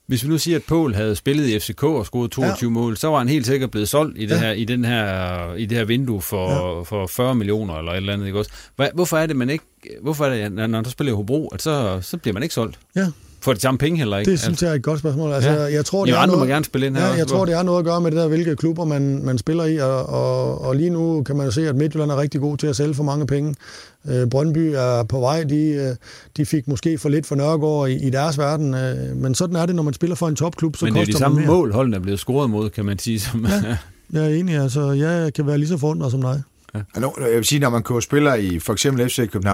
Hvis vi nu siger, at Paul havde spillet i FCK og scoret 22 ja. mål, så var han helt sikkert blevet solgt i det, Ja. her, i den her, i det her vindue for, ja. for 40 millioner eller et eller andet. Ikke også? Hvorfor er det, man ikke... Hvorfor er det, når når der spiller i Hobro, at så, så bliver man ikke solgt? Ja. For de samme penge heller ikke? Det synes jeg er et godt spørgsmål. Altså, Ja. ja. jeg tror, Jo, det er andre må noget, gerne spille ind her Ja, også, jeg hvor- tror, det har noget at gøre med det der, hvilke klubber man, man spiller i, og, og, og lige nu kan man jo se, at Midtjylland er rigtig god til at sælge for mange penge. Øh, Brøndby er på vej, de, øh, de fik måske for lidt for Nørregård i, i deres verden, øh, men sådan er det, når man spiller for en topklub, så Men det er de samme mål, holdene er blevet scoret mod, kan man sige. Som, ja. Jeg er enig, altså jeg kan være lige så forundret som dig. Altså, jeg vil sige, når man køber spillere i for eksempel FC København,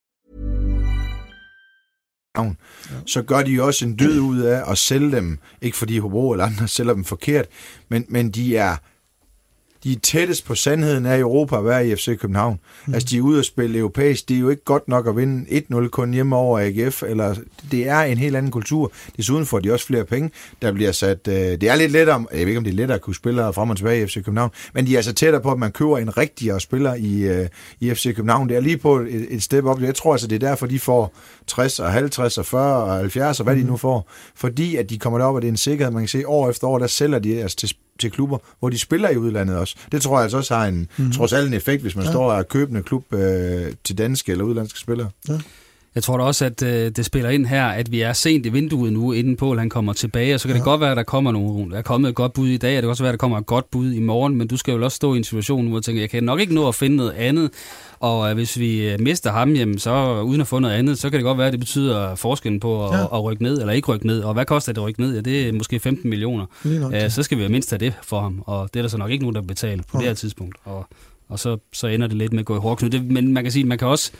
people ja. så gør de også en død ud af at sælge dem, ikke fordi Hobro eller andre sælger dem forkert, men, men de er de er tættest på sandheden af Europa at være i FC København. Mm. Altså, de er ude at spille europæisk. Det er jo ikke godt nok at vinde 1-0 kun hjemme over AGF. Eller, det er en helt anden kultur. Desuden får de også flere penge. Der bliver sat... Øh, det er lidt lettere... Jeg ved ikke, om det er lettere at kunne spille frem og tilbage i FC København. Men de er altså tættere på, at man køber en rigtigere spiller i, øh, i FC København. Det er lige på et, et step op. Jeg tror altså, det er derfor, de får 60 og 50 og 40 og 70 og hvad mm. de nu får. Fordi at de kommer derop, og det er en sikkerhed. Man kan se, år efter år, der sælger de altså til til klubber, hvor de spiller i udlandet også. Det tror jeg altså også har en, mm. trods alt en effekt, hvis man ja. står og køber en klub øh, til danske eller udlandske spillere. Ja. Jeg tror da også, at øh, det spiller ind her, at vi er sent i vinduet nu, inden Paul han kommer tilbage, og så kan ja. det godt være, at der kommer nogle, der er kommet et godt bud i dag, og det kan også være, at der kommer et godt bud i morgen, men du skal jo også stå i en situation, hvor du tænker, jeg kan nok ikke nå at finde noget andet, og øh, hvis vi øh, mister ham, jamen, så uden at få noget andet, så kan det godt være, at det betyder forskellen på at, Ja. ja. at rykke ned eller ikke rykke ned, og hvad koster det at rykke ned? Ja, det er måske 15 millioner. Nok. Ja, så skal vi mindst have det for ham, og det er der så nok ikke nogen, der betaler på det her tidspunkt, og, og så, så ender det lidt med at gå i hårdknud. Det, men man kan sige, man kan også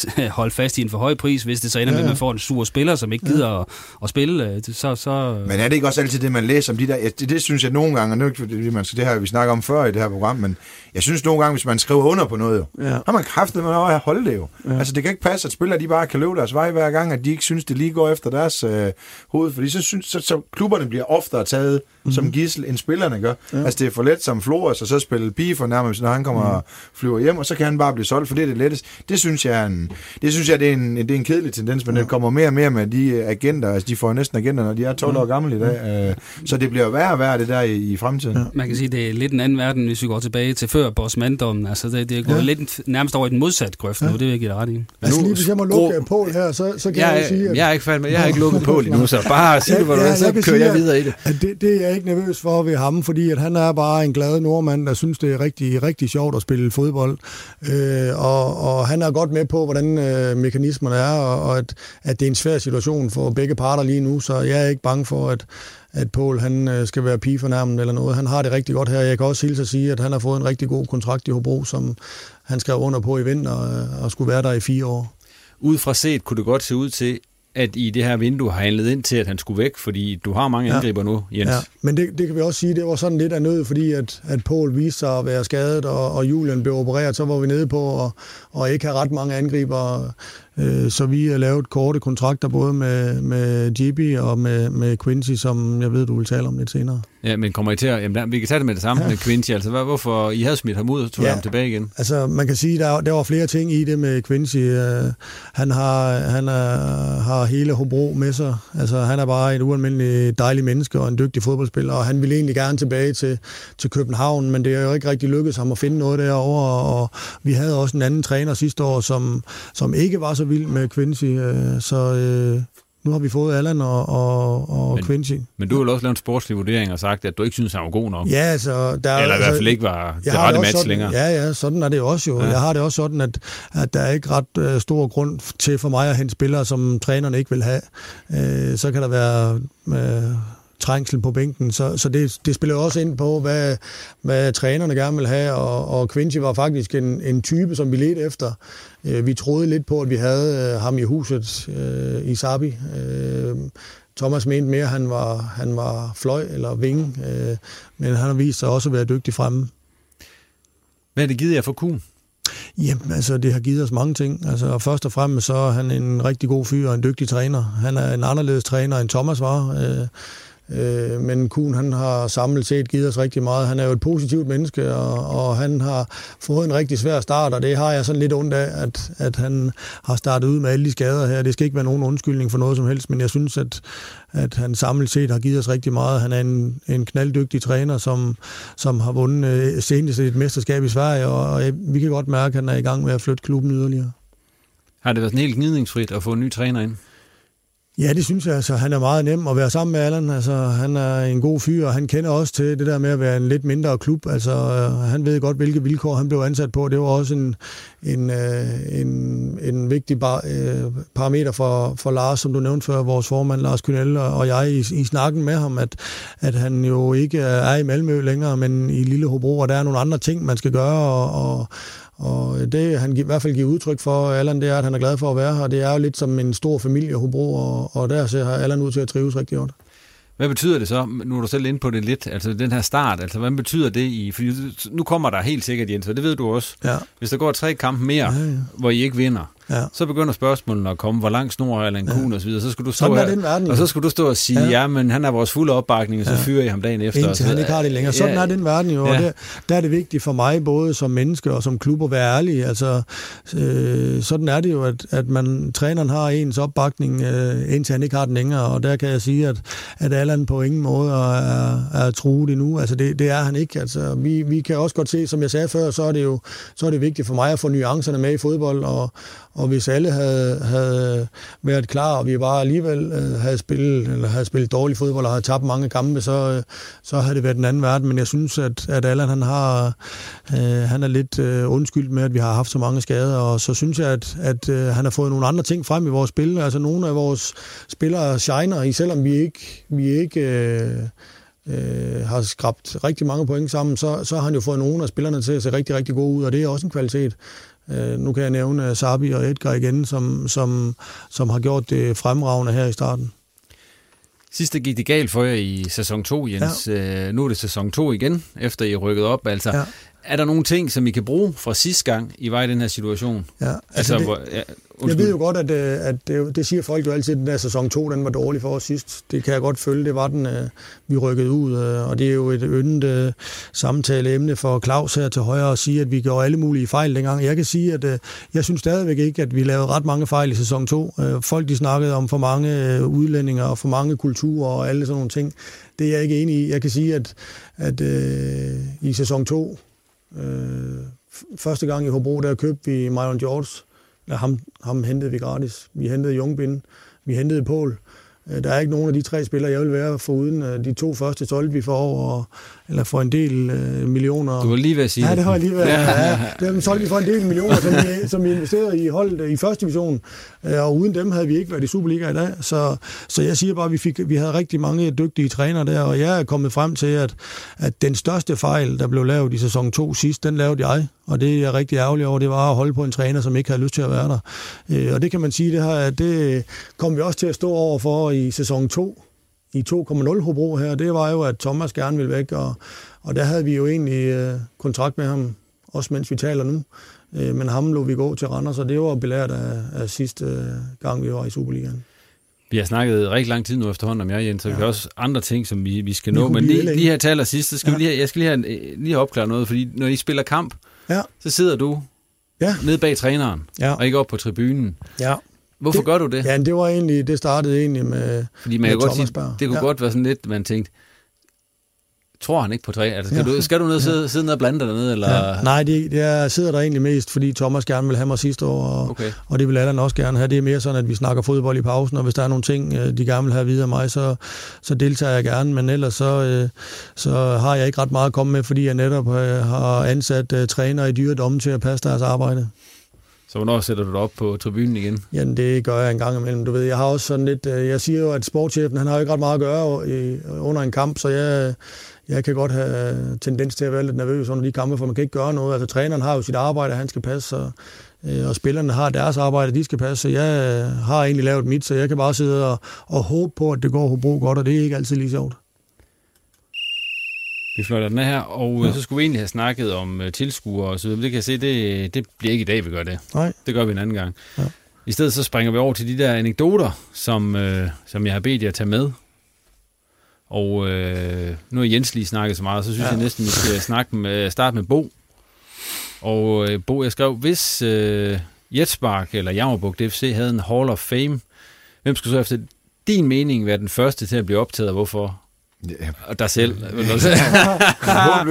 (laughs) holde fast i en for høj pris, hvis det så ender Ja, med, at ja. man får en sur spiller, som ikke gider at, at spille, øh, så... så Men er det ikke også altid det, man læser om de der... Ja, det, det synes jeg nogle gange, og nu, det man det har vi snakket om før i det her program, men jeg synes nogle gange, hvis man skriver under på noget, jo, Ja. har man kraftet med at holde det jo. Ja. Altså det kan ikke passe, at spillere de bare kan løbe deres vej hver gang, at de ikke synes, det lige går efter deres øh, hoved, fordi så, synes, så, så klubberne bliver oftere taget mm. som gissel, end spillerne gør. Ja. Altså det er for let som Flores, og så spille pige for nærmest, når han kommer mm. og flyver hjem, og så kan han bare blive solgt, for det er det letteste. Det synes jeg er en, det synes jeg, det er en, det er en kedelig tendens, men ja. den kommer mere og mere med de agenter, altså de får næsten agenter, når de er 12 år gamle i dag, øh, så det bliver værre og værre det der i, i fremtiden. Ja. Man kan sige, det er lidt en anden verden, hvis vi går tilbage til før Bosmandommen. Altså det, det er gået ja. lidt nærmest over i den modsatte grøft ja. nu, det vil jeg give dig ret i. Altså lige hvis jeg må lukke Gro... Pål her, så, så kan jeg, jeg sige, at... Jeg er ikke med, jeg har ikke lukket Pål endnu, så bare sig det, hvor ja, så kører sige, jeg videre i det. At det. Det er jeg ikke nervøs for ved ham, fordi at han er bare en glad nordmand, der synes, det er rigtig, rigtig sjovt at spille fodbold. Øh, og, og han er godt med på, hvordan øh, mekanismerne er, og, og at, at det er en svær situation for begge parter lige nu, så jeg er ikke bange for, at, at Paul han øh, skal være pigefornærmet eller noget. Han har det rigtig godt her. Jeg kan også hilse at sige, at han har fået en rigtig god kontrakt i Hobro, som han skrev under på i vinter og, og skulle være der i fire år. Ud fra set kunne det godt se ud til, at i det her vindue har handlet ind til, at han skulle væk, fordi du har mange angriber ja. nu, Jens. Ja, men det, det kan vi også sige, det var sådan lidt af nød, fordi at, at Paul viste sig at være skadet, og, og Julian blev opereret, så var vi nede på og, og ikke have ret mange angriber. Øh, så vi har lavet korte kontrakter både med, med JB og med, med Quincy, som jeg ved, du vil tale om lidt senere. Ja, men kommer I til at... Jamen, vi kan tage det med det samme ja. med Quincy. Altså, hvad, hvorfor I havde smidt ham ud og tog ja, ham tilbage igen? Altså, man kan sige, der, der var flere ting i det med Quincy. Uh, han har, han er, har hele Hobro med sig. Altså, han er bare et ualmindeligt dejligt menneske og en dygtig fodboldspiller, og han ville egentlig gerne tilbage til, til København, men det er jo ikke rigtig lykkedes ham at finde noget derovre, og vi havde også en anden træner sidste år, som, som ikke var så vild med Quincy, uh, så... Uh, nu har vi fået Allan og, og, og men, Quincy. Men du har jo også lavet en sportslig vurdering og sagt, at du ikke synes, han var god nok. Ja, altså... Der, Eller i hvert fald ikke var det rette match sådan, længere. Ja, ja, sådan er det også jo. Ja. Jeg har det også sådan, at, at der er ikke ret uh, stor grund til for mig at hente spillere, som trænerne ikke vil have. Uh, så kan der være... Uh, trængsel på bænken. Så, så det, det spiller også ind på, hvad, hvad trænerne gerne vil have, og, og Quincy var faktisk en, en type, som vi ledte efter. Øh, vi troede lidt på, at vi havde øh, ham i huset øh, i Sabi. Øh, Thomas mente mere, at han var, han var fløj eller vinge, øh, men han har vist sig også at være dygtig fremme. Hvad er det givet jer for Kuhn? Jamen, altså, det har givet os mange ting. Altså, først og fremmest så er han en rigtig god fyr og en dygtig træner. Han er en anderledes træner, end Thomas var. Øh, Øh, men Kuhn han har samlet set givet os rigtig meget. Han er jo et positivt menneske, og, og han har fået en rigtig svær start, og det har jeg sådan lidt ondt af, at, at han har startet ud med alle de skader her. Det skal ikke være nogen undskyldning for noget som helst, men jeg synes, at, at han samlet set har givet os rigtig meget. Han er en, en knalddygtig træner, som, som har vundet øh, senest et mesterskab i Sverige, og, og vi kan godt mærke, at han er i gang med at flytte klubben yderligere. Har det været sådan helt gnidningsfrit at få en ny træner ind? Ja, det synes jeg. Altså, han er meget nem at være sammen med Allan. Altså, han er en god fyr, og han kender også til det der med at være en lidt mindre klub. Altså, øh, han ved godt, hvilke vilkår han blev ansat på. Det var også en, en, øh, en, en vigtig bar, øh, parameter for, for Lars, som du nævnte før, vores formand Lars Kynel og jeg i, i snakken med ham, at, at han jo ikke er i Malmø længere, men i Lille Hobro, og der er nogle andre ting, man skal gøre, og, og og det, han i hvert fald giver udtryk for, Allan, det er, at han er glad for at være her. Det er jo lidt som en stor familie, Hobro, og, og der ser Allan ud til at trives rigtig godt. Hvad betyder det så? Nu er du selv inde på det lidt, altså den her start, altså hvad betyder det i, for nu kommer der helt sikkert, Jens, og det ved du også. Ja. Hvis der går tre kampe mere, ja, ja. hvor I ikke vinder, ja. så begynder spørgsmålene at komme, hvor lang snor er Allan Kuhn ja. og så videre. Så skal du stå Sådan her, den verden, og så skal du stå og sige, ja, ja men han er vores fulde opbakning, og så ja. fyrer I ham dagen efter. Indtil han ikke har det længere. Sådan ja. er den verden jo, ja. og der, der er det vigtigt for mig, både som menneske og som klub, at være ærlig. Altså, øh, sådan er det jo, at, at man, træneren har ens opbakning, øh, indtil han ikke har den længere, og der kan jeg sige, at, at Allan på ingen måde er, er truet endnu. Altså, det, det er han ikke. Altså, vi, vi kan også godt se, som jeg sagde før, så er det jo så er det vigtigt for mig at få nuancerne med i fodbold, og, og hvis alle havde, havde været klar, og vi bare alligevel øh, havde spillet, eller havde spillet dårlig fodbold og havde tabt mange kampe, så, øh, så havde det været en anden verden. Men jeg synes, at, at Allan han, har, øh, han er lidt øh, undskyldt med, at vi har haft så mange skader, og så synes jeg, at, at øh, han har fået nogle andre ting frem i vores spil. Altså nogle af vores spillere shiner, i selvom vi ikke, vi ikke øh, øh, har skrabt rigtig mange point sammen, så, så har han jo fået nogle af spillerne til at se rigtig, rigtig gode ud, og det er også en kvalitet. Øh, nu kan jeg nævne Sabi og Edgar igen, som, som, som har gjort det fremragende her i starten. Sidste gik det galt for jer i sæson 2, Jens. Ja. Øh, nu er det sæson 2 igen, efter I rykket op. Altså, ja. Er der nogle ting, som I kan bruge fra sidste gang, I var i den her situation? Ja, altså, altså det, hvor, ja, Jeg ved jo godt, at, øh, at det, det siger folk jo altid, at den der sæson 2, den var dårlig for os sidst. Det kan jeg godt følge, det var den, øh, vi rykkede ud, øh, og det er jo et yndet samtaleemne for Claus her til højre at sige, at vi gjorde alle mulige fejl dengang. Jeg kan sige, at jeg synes stadigvæk ikke, at vi lavede ret mange fejl i sæson 2. Folk de snakkede om for mange udlændinger og for mange kulturer og alle sådan nogle ting. Det er jeg ikke enig i. Jeg kan sige, at, at øh, i sæson 2, øh, første gang i Hobro, der købte vi Myron George, Ja, ham, ham hentede vi gratis. Vi hentede Jungbind, vi hentede Pål. Øh, der er ikke nogen af de tre spillere, jeg vil være for uden. Øh, de to første solgte vi for over, og eller for en del øh, millioner. Du var lige ved at sige Ja, det har jeg lige ved. ja, dem solgte vi for en del millioner, som vi, (laughs) som vi investerede i holdet øh, i første division. Og uden dem havde vi ikke været i Superliga i dag. Så, så jeg siger bare, at vi, fik, vi havde rigtig mange dygtige trænere der, og jeg er kommet frem til, at, at den største fejl, der blev lavet i sæson 2 sidst, den lavede jeg. Og det er jeg rigtig ærgerlig over, det var at holde på en træner, som ikke havde lyst til at være der. Og det kan man sige, det, her, det kom vi også til at stå over for i sæson 2 i 2,0 Hobro her, det var jo, at Thomas gerne ville væk, og, og der havde vi jo egentlig øh, kontrakt med ham, også mens vi taler nu. Øh, men ham lå vi gå til Randers, og det var belært af, af sidste øh, gang, vi var i Superligaen. Vi har snakket rigtig lang tid nu efterhånden om jer, Jens, så ja. vi har også andre ting, som vi, vi skal nå. Men lige, lige her taler sidst, så skal ja. vi lige, jeg skal lige have, lige have opklaret noget, fordi når I spiller kamp, ja. så sidder du ja. nede bag træneren, ja. og ikke op på tribunen. Ja. Hvorfor det, gør du det? Ja, det var egentlig, det startede egentlig med Fordi man med kan godt sige, det kunne ja. godt være sådan lidt, man tænkte, tror han ikke på træ? Altså, skal, ja. du, skal du ned sidde, ja. sidde ned og blande dig dernede? Eller? Ja. Nej, det, det er, sidder der egentlig mest, fordi Thomas gerne vil have mig sidste år, og, okay. og det vil Allan også gerne have. Det er mere sådan, at vi snakker fodbold i pausen, og hvis der er nogle ting, øh, de gerne vil have videre mig, så, så deltager jeg gerne, men ellers så, øh, så har jeg ikke ret meget at komme med, fordi jeg netop øh, har ansat træner i dyredomme til at passe deres arbejde. Så hvornår sætter du dig op på tribunen igen? Jamen, det gør jeg en gang imellem. Du ved, jeg har også sådan lidt... Øh, jeg siger jo, at sportschefen, han har jo ikke ret meget at gøre under en kamp, så jeg, jeg kan godt have tendens til at være lidt nervøs under de kampe, for man kan ikke gøre noget. Altså, træneren har jo sit arbejde, han skal passe, og, øh, og spillerne har deres arbejde, de skal passe. Så jeg har egentlig lavet mit, så jeg kan bare sidde og, og håbe på, at det går Hobro godt, og det er ikke altid lige sjovt. Vi fløjter den her, og ja. så skulle vi egentlig have snakket om uh, tilskuere og så videre. Det kan jeg se, det, det bliver ikke i dag, vi gør det. Nej. Det gør vi en anden gang. Ja. I stedet så springer vi over til de der anekdoter, som, uh, som jeg har bedt jer at tage med. Og uh, nu har Jens lige snakket så meget, så synes ja. jeg næsten, vi skal snakke med, starte med Bo. Og uh, Bo, jeg skrev, hvis uh, Jetspark eller Jammerburg DFC havde en Hall of Fame, hvem skulle så efter din mening være den første til at blive optaget, og hvorfor? Ja. Og dig selv. Det (laughs)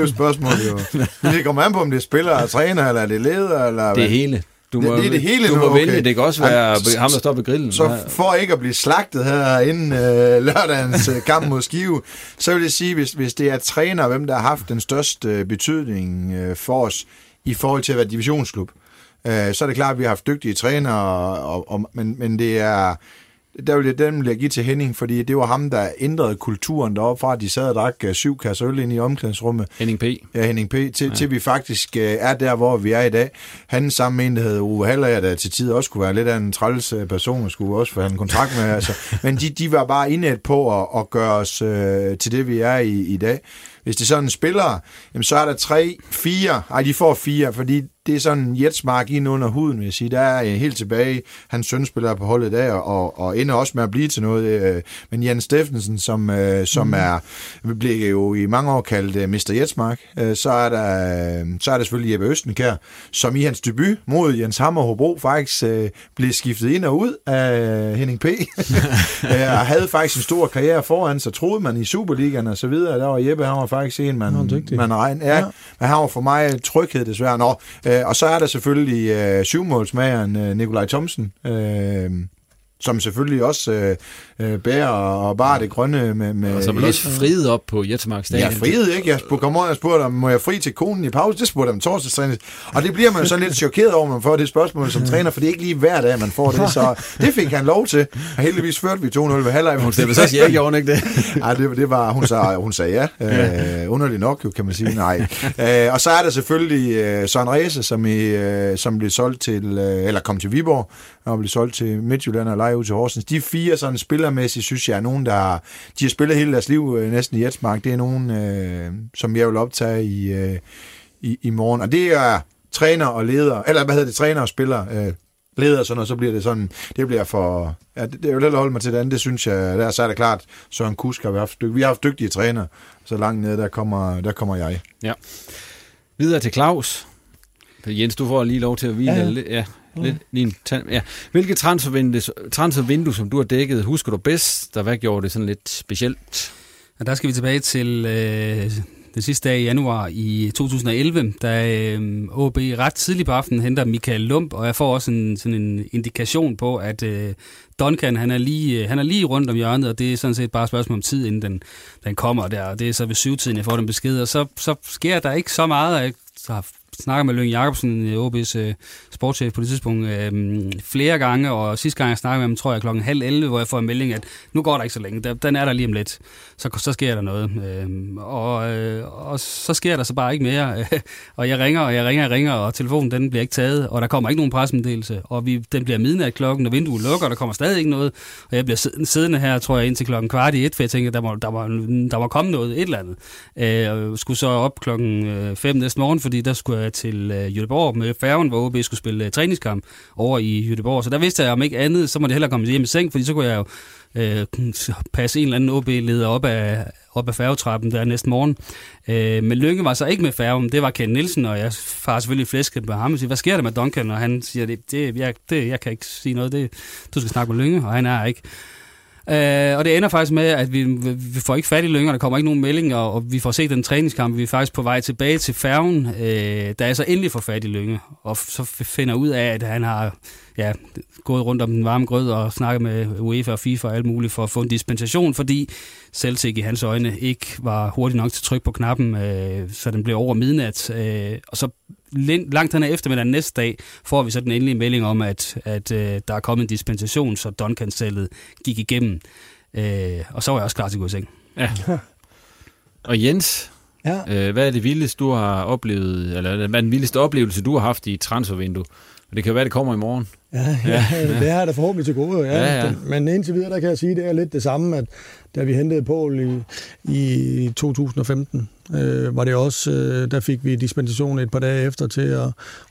er spørgsmål, jo. Men det kommer an på, om det er spiller, eller træner, eller er det leder, eller... Det hele. Du må, det, det er det hele du nu, må okay. vælge, det kan også være Jamen, ham, der står ved grillen. Så for ikke at blive slagtet her inden øh, lørdagens øh, kamp mod Skive, så vil jeg sige, hvis, hvis det er træner, hvem der har haft den største øh, betydning øh, for os i forhold til at være divisionsklub, øh, så er det klart, at vi har haft dygtige trænere, og, og, men, men det er der vil jeg, den vil jeg give til Henning, fordi det var ham, der ændrede kulturen deroppe fra, at de sad og drak øh, syv kasser øl ind i omklædningsrummet. Henning P. Ja, Henning P. Til, ja. til vi faktisk øh, er der, hvor vi er i dag. Han sammen med en, der hedder Uwe Haller, der til tider også kunne være lidt af en træls øh, person, og skulle også få en kontrakt med. altså. (laughs) Men de, de var bare indet på at, at gøre os øh, til det, vi er i, i dag. Hvis det er sådan en spiller, jamen, så er der tre, fire, ej, de får fire, fordi det er sådan Jetsmark ind under huden, vil jeg sige. Der er helt tilbage, hans søn spiller på holdet der, og, og ender også med at blive til noget. Øh, men Jens Steffensen, som, øh, som mm. er, bliver jo i mange år kaldt øh, Mr. Jetsmark, så er der, så er der selvfølgelig Jeppe Østenkær, som i hans debut mod Jens Hammer Hobro faktisk blev skiftet ind og ud af Henning P. (laughs) og havde faktisk en stor karriere foran, så troede man i Superligaen og så videre. Der var Jeppe, han var faktisk en, man, man regn. Ja, ja. Men han var for mig tryghed desværre. Nå, Øh, og så er der selvfølgelig øh, syvmålsmageren øh, Nikolaj Thomsen, øh, som selvfølgelig også øh, øh, bærer og bare det grønne med... med og som er også friet op på Jettemark Stadion. Ja, friet, ikke? Jeg spurgte, kom jeg spurgte om, må jeg fri til konen i pause? Det spurgte jeg om torsdagstræning. Og det bliver man jo så lidt chokeret over, man får det spørgsmål som træner, for det er ikke lige hver dag, man får det. Så det fik han lov til. Og heldigvis førte vi 2-0 ved halvleg. Hun stemte så ja, gjorde ikke det? (laughs) Nej, det, det var, hun sagde, hun sagde ja. Øh, underligt nok, jo, kan man sige. Nej. Øh, og så er der selvfølgelig øh, Søren Ræse, som, i, øh, som blev solgt til, øh, eller kom til Viborg, og blev solgt til Midtjylland og leje ud til Horsens. De fire sådan spillermæssigt, synes jeg, er nogen, der har, de har spillet hele deres liv øh, næsten i Jetsmark. Det er nogen, øh, som jeg vil optage i, øh, i, i morgen. Og det er træner og leder, eller hvad hedder det, træner og spiller, øh, leder og sådan noget, så bliver det sådan, det bliver for, ja, det, det er jo lidt at holde mig til det andet, det synes jeg, der så er det klart, Søren Kusk har vi haft, vi har haft dygtige træner, så langt ned, der kommer, der kommer jeg. Ja. Videre til Claus. Jens, du får lige lov til at hvile Ja, ja. lidt. Ja, lidt, lige en ja. Hvilke transfervindue, transfervindue, som du har dækket, husker du bedst, der hvad gjorde det sådan lidt specielt? Og der skal vi tilbage til øh, den sidste dag i januar i 2011, da øh, OB ret tidligt på aftenen henter Michael Lump, og jeg får også en, sådan en indikation på, at øh, Duncan han er, lige, øh, han er lige rundt om hjørnet, og det er sådan set bare et spørgsmål om tid, inden den, den kommer der. Og det er så ved syvtiden, jeg får den besked, og så, så sker der ikke så meget. Jeg har snakker med Lønge Jacobsen, øh, OB's øh, sportschef på det tidspunkt, øh, flere gange, og sidste gang jeg snakkede med ham, tror jeg klokken halv 11, hvor jeg får en melding, at nu går der ikke så længe, der, den er der lige om lidt, så, så sker der noget. Øh, og, øh, og så sker der så bare ikke mere, (laughs) og jeg ringer, og jeg ringer, og jeg ringer, og telefonen den bliver ikke taget, og der kommer ikke nogen pressemeddelelse, og vi, den bliver midnat klokken, og vinduet lukker, og der kommer stadig ikke noget, og jeg bliver siddende her, tror jeg, indtil klokken kvart i et, for jeg tænker, der må, der må, der må komme noget, et eller andet. Øh, og skulle så op klokken øh, 5 næste morgen, fordi der skulle Øh, til øh, Jødeborg med færgen, hvor OB skulle spille øh, træningskamp over i Jødeborg. Så der vidste jeg om ikke andet, så må det hellere komme hjem i seng, fordi så kunne jeg jo øh, passe en eller anden OB-leder op af, op af færgetrappen der næste morgen. Øh, men Lykke var så ikke med færgen, det var Ken Nielsen, og jeg far selvfølgelig flæsket med ham og siger, hvad sker der med Duncan? Og han siger, det, det, jeg, det, jeg kan ikke sige noget, det, du skal snakke med Lykke, og han er ikke. Øh, og det ender faktisk med, at vi, vi får ikke fat i Lyngerne, der kommer ikke nogen meldinger, og vi får set den træningskamp, vi er faktisk på vej tilbage til færgen, øh, da jeg så endelig får fat i Lynge, og så finder ud af, at han har ja, gået rundt om den varme grød og snakket med UEFA og FIFA og alt muligt for at få en dispensation, fordi Celtic i hans øjne ikke var hurtig nok til at trykke på knappen, øh, så den blev over midnat. Øh, og så langt hen ad eftermiddagen næste dag får vi så den endelige melding om, at, at øh, der er kommet en dispensation, så Duncan-salget gik igennem. Øh, og så var jeg også klar til at gå i seng. Ja. (laughs) Og Jens, Ja. øh, hvad er det vildeste, du har oplevet, eller hvad er den vildeste oplevelse, du har haft i et transfervindue? Og det kan være, det kommer i morgen. Ja, ja, ja. (laughs) det har jeg da forhåbentlig til gode. Ja. Ja, ja. Men indtil videre, der kan jeg sige, det er lidt det samme, at da vi hentede Paul i, i 2015, øh, var det også, øh, der fik vi dispensation et par dage efter til at,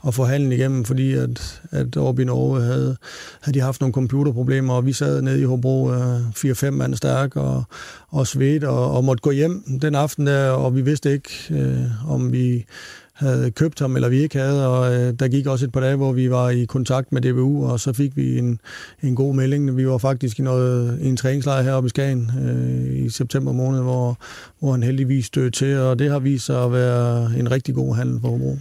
at få handlen igennem, fordi at, at oppe i Norge havde, havde de haft nogle computerproblemer, og vi sad nede i Hobro øh, 4-5 mand stærk og, og svedt og, og måtte gå hjem den aften der, og vi vidste ikke, øh, om vi havde købt ham, eller vi ikke havde, og øh, der gik også et par dage, hvor vi var i kontakt med DBU, og så fik vi en, en god melding. Vi var faktisk i, noget, i en træningslejr heroppe i Skagen øh, i september måned, hvor, hvor han heldigvis stødte til, og det har vist sig at være en rigtig god handel for Hobro.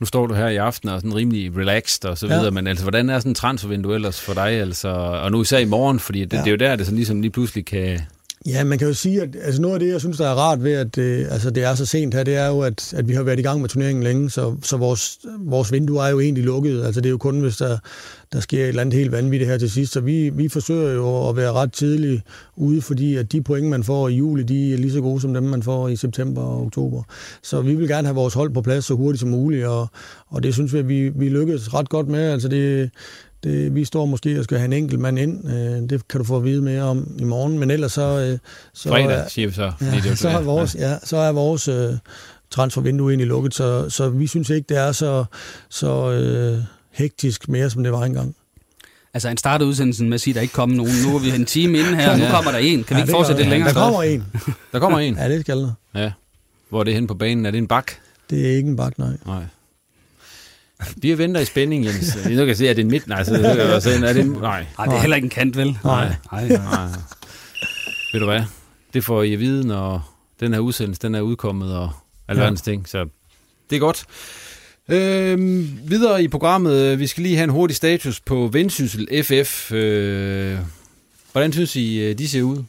Nu står du her i aften og er sådan rimelig relaxed og så Ja. videre, men altså, hvordan er sådan en transfervindue ellers for dig? Altså, og nu især i morgen, fordi det, Ja. det er jo der, det sådan ligesom lige pludselig kan... Ja, man kan jo sige, at altså noget af det, jeg synes, der er rart ved, at øh, altså, det er så sent her, det er jo, at, at vi har været i gang med turneringen længe, så, så vores, vores vindue er jo egentlig lukket. Altså, det er jo kun, hvis der, der sker et eller andet helt vanvittigt her til sidst. Så vi, vi forsøger jo at være ret tidligt ude, fordi at de point, man får i juli, de er lige så gode som dem, man får i september og oktober. Så vi vil gerne have vores hold på plads så hurtigt som muligt, og, og det synes vi, at vi, vi lykkes ret godt med. Altså, det, det, vi står måske og skal have en enkelt mand ind. Øh, det kan du få at vide mere om i morgen. Men ellers så... Øh, så Fredag, siger vi så. Det er Ja, jo så er vores, ja, så er vores øh, transfervindue egentlig lukket, så, så vi synes ikke, det er så, så øh, hektisk mere, som det var engang. Altså, han startede udsendelsen med at sige, at der ikke kommer nogen. Nu er vi en time inde her, og nu Ja. kommer der en. Kan vi Ja, ikke fortsætte lidt længere? Der kommer en. Der kommer en. Ja, det skal der. Ja. Hvor er det henne på banen? Er det en bak? Det er ikke en bak, nej. Nej. Vi venter i spænding, Jens. Nu kan jeg se, at det er en midt. Nej, så det er, så er det nej. Nej, det er heller ikke en kant, vel? Nej. Nej, nej. nej. Ved du hvad? Det får I at vide, når den her udsendelse den er udkommet og alverdens ting. Så det er godt. Øhm, videre i programmet, vi skal lige have en hurtig status på Vendsyssel FF. Øh, hvordan synes I, øh, de ser ud?